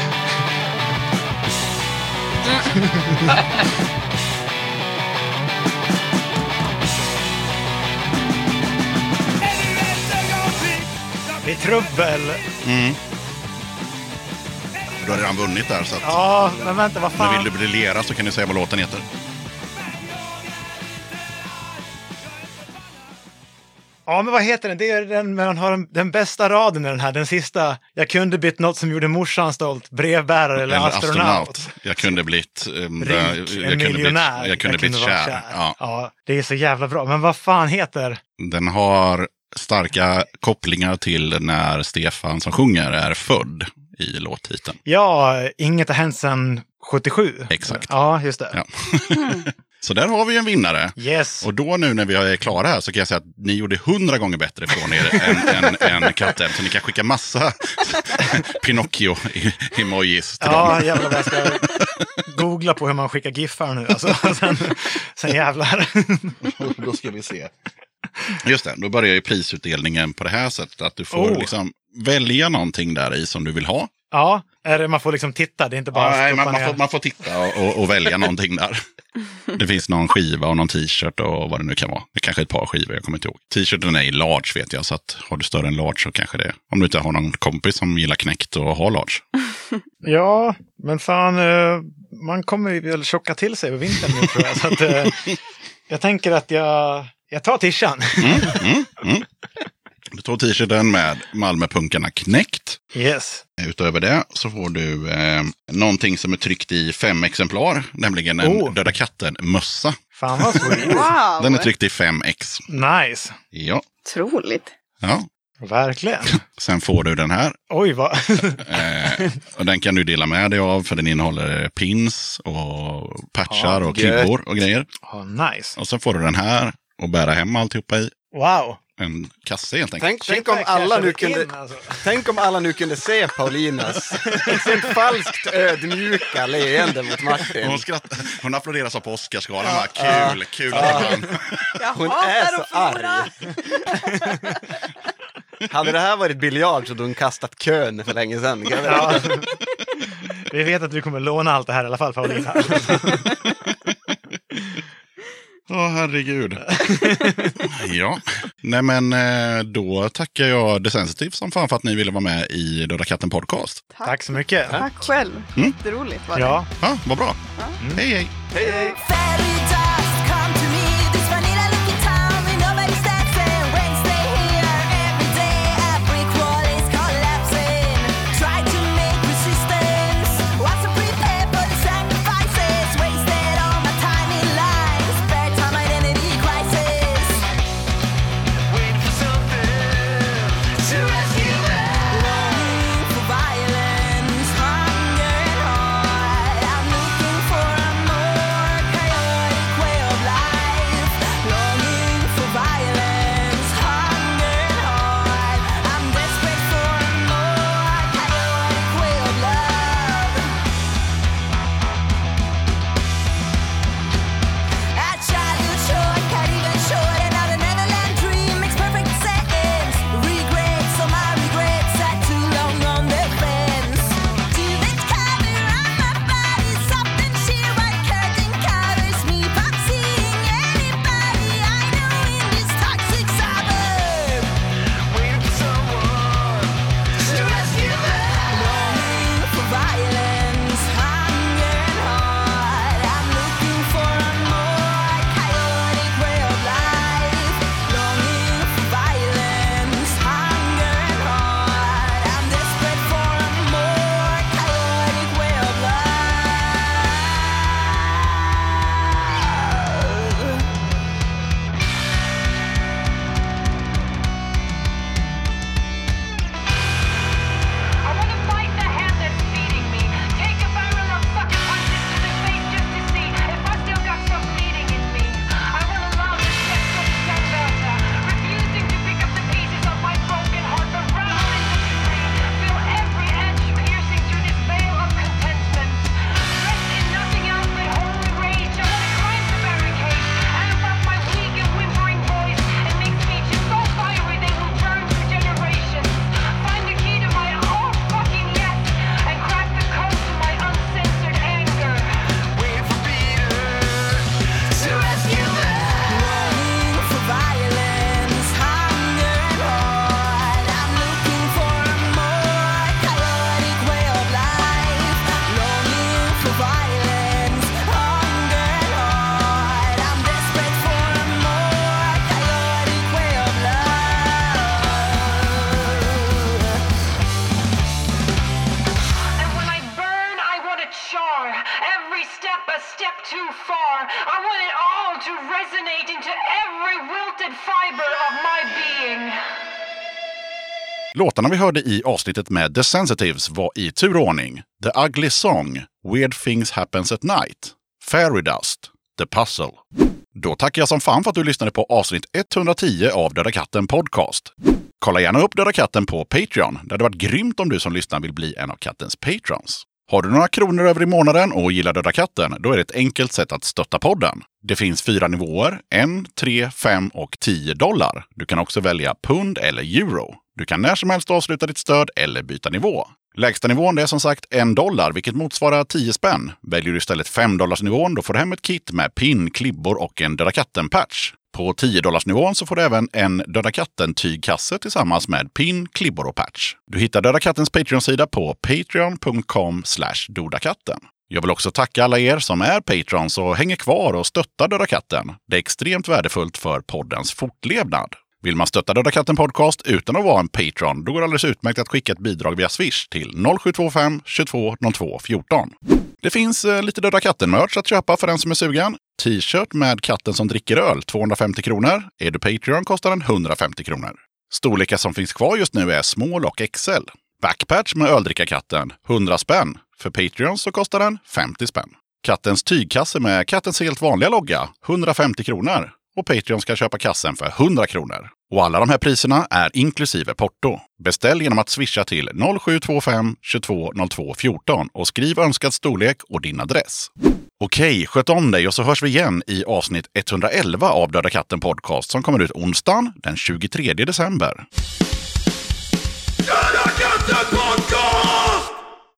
*laughs* Det är trubbel. Mm. Du har redan vunnit där, så att Ja, men vänta, vad fan. vill du briljera så kan du säga vad låten heter. Ja, men vad heter den? Det är den man har den, den bästa raden i den här. Den sista. Jag kunde bytt något som gjorde morsan stolt. Brevbärare eller, astronaut. Jag kunde blivit... Um, Rik, jag en kunde blivit, miljonär. jag kunde blivit vara kär. Ja. ja, det är så jävla bra. Men vad fan heter? Den har starka kopplingar till när Stefan som sjunger är född i låttiteln. Ja, inget har hänt sedan 77. Exakt. Ja, just det. Ja. Så där har vi en vinnare. Yes. Och då nu när vi är klara här så kan jag säga att ni gjorde hundra gånger bättre från er än, än, än katten. Så ni kan skicka massa *laughs* Pinocchio-emojis till Ja, dem. jävlar vad jag ska googla på hur man skickar giffar nu. Alltså, *laughs* sen, sen jävlar. *laughs* Då ska vi se. Just det, då börjar ju prisutdelningen på det här sättet. Att du får Oh. liksom välja någonting där i som du vill ha. Ja, är det, man får liksom titta. Det är inte bara Ja, nej, man, man, får, man får titta och, och, och välja någonting där. Det finns någon skiva och någon t-shirt och vad det nu kan vara. Det kanske är ett par skivor, jag kommer inte ihåg. T-shirten är i large vet jag, så att har du större än large så kanske det är. Om du inte har någon kompis som gillar knäckt och har large. *laughs* Ja, men fan, eh, man kommer ju väl tjocka till sig över vintern nu tror jag. Så att, eh, *laughs* jag tänker att jag, jag tar tishan. Mm, mm, mm. Du tar t-shirten med Malmöpunkarna knäckt. Yes. Utöver det så får du eh, någonting som är tryckt i fem exemplar, nämligen en Oh. Döda katten-mössa. Fan vad sweet. *laughs* Wow. Den är tryckt i 5x. Nice. Ja. Otroligt. ja. Verkligen. *laughs* Sen får du den här. Oj, vad... *laughs* Eh, och den kan du dela med dig av för den innehåller pins och patchar Ja, och gött. klibbor och grejer. Oh, nice. Och så får du den här och bära hem alltihopa i. Wow. En kasse helt enkelt. Tänk, tänk, om alla nu kunde, In, alltså. tänk om alla nu kunde se Paulinas *laughs* extremt falskt ödmjuka leende mot Martin. Hon, skrattar, hon applåderar så på Oscarsgalan. bara, Kul, kul att han... Jag Hon hatar är så att arg. Hade det här varit biljard så hade hon kastat kön för länge sedan. Ja. Vi vet att du kommer låna allt det här i alla fall, Paulina. *laughs* Åh, herregud. *laughs* ja, nej men eh, då tackar jag The Sensitive som fan för att ni ville vara med i Döda katten podcast. Tack så mycket. Tack själv. Jätteroligt var det. Ja. Ja, vad bra. Hej, hej. Hej, hej. Låtarna vi hörde i avsnittet med The Sensitives var i turordning The Ugly Song, Weird Things Happens at Night, Fairy Dust, The Puzzle. Då tackar jag som fan för att du lyssnade på avsnitt 110 av Döda katten Podcast. Kolla gärna upp Döda katten på Patreon. Det hade varit grymt om du som lyssnar vill bli en av kattens patrons. Har du några kronor över i månaden och gillar Döda katten, då är det ett enkelt sätt att stötta podden. Det finns fyra nivåer, 1, 3, 5 och 10 dollar. Du kan också välja pund eller euro. Du kan när som helst avsluta ditt stöd eller byta nivå. Lägsta nivån är som sagt en dollar, vilket motsvarar 10 spänn. Väljer du istället 5 dollars nivån, då får du hem ett kit med pin, klibbor och en Döda katten-patch. På 10 dollars nivån så får du även en Döda katten-tygkasse tillsammans med pin, klibbor och patch. Du hittar Döda kattens Patreon-sida på patreon.com dodakatten. Jag vill också tacka alla er som är patrons och hänger kvar och stöttar Döda katten. Det är extremt värdefullt för poddens fortlevnad. Vill man stötta Döda katten Podcast utan att vara en Patreon, då går det alldeles utmärkt att skicka ett bidrag via Swish till 0725 22 02 14. Det finns eh, lite Döda katten-merch att köpa för den som är sugen. T-shirt med katten som dricker öl, 250 kronor. Är du Patreon kostar den 150 kronor. Storlekar som finns kvar just nu är small och XL. Backpatch med öldrickarkatten, 100 spänn. För Patreon så kostar den 50 spänn. Kattens tygkasse med kattens helt vanliga logga, 150 kronor. Och Patreon ska köpa kassen för 100 kronor. Och alla de här priserna är inklusive porto. Beställ genom att swisha till 0725-220214 och skriv önskad storlek och din adress. Okej, sköt om dig och så hörs vi igen i avsnitt 111 av Döda katten Podcast som kommer ut onsdagen den 23 december. Döda katten podcast!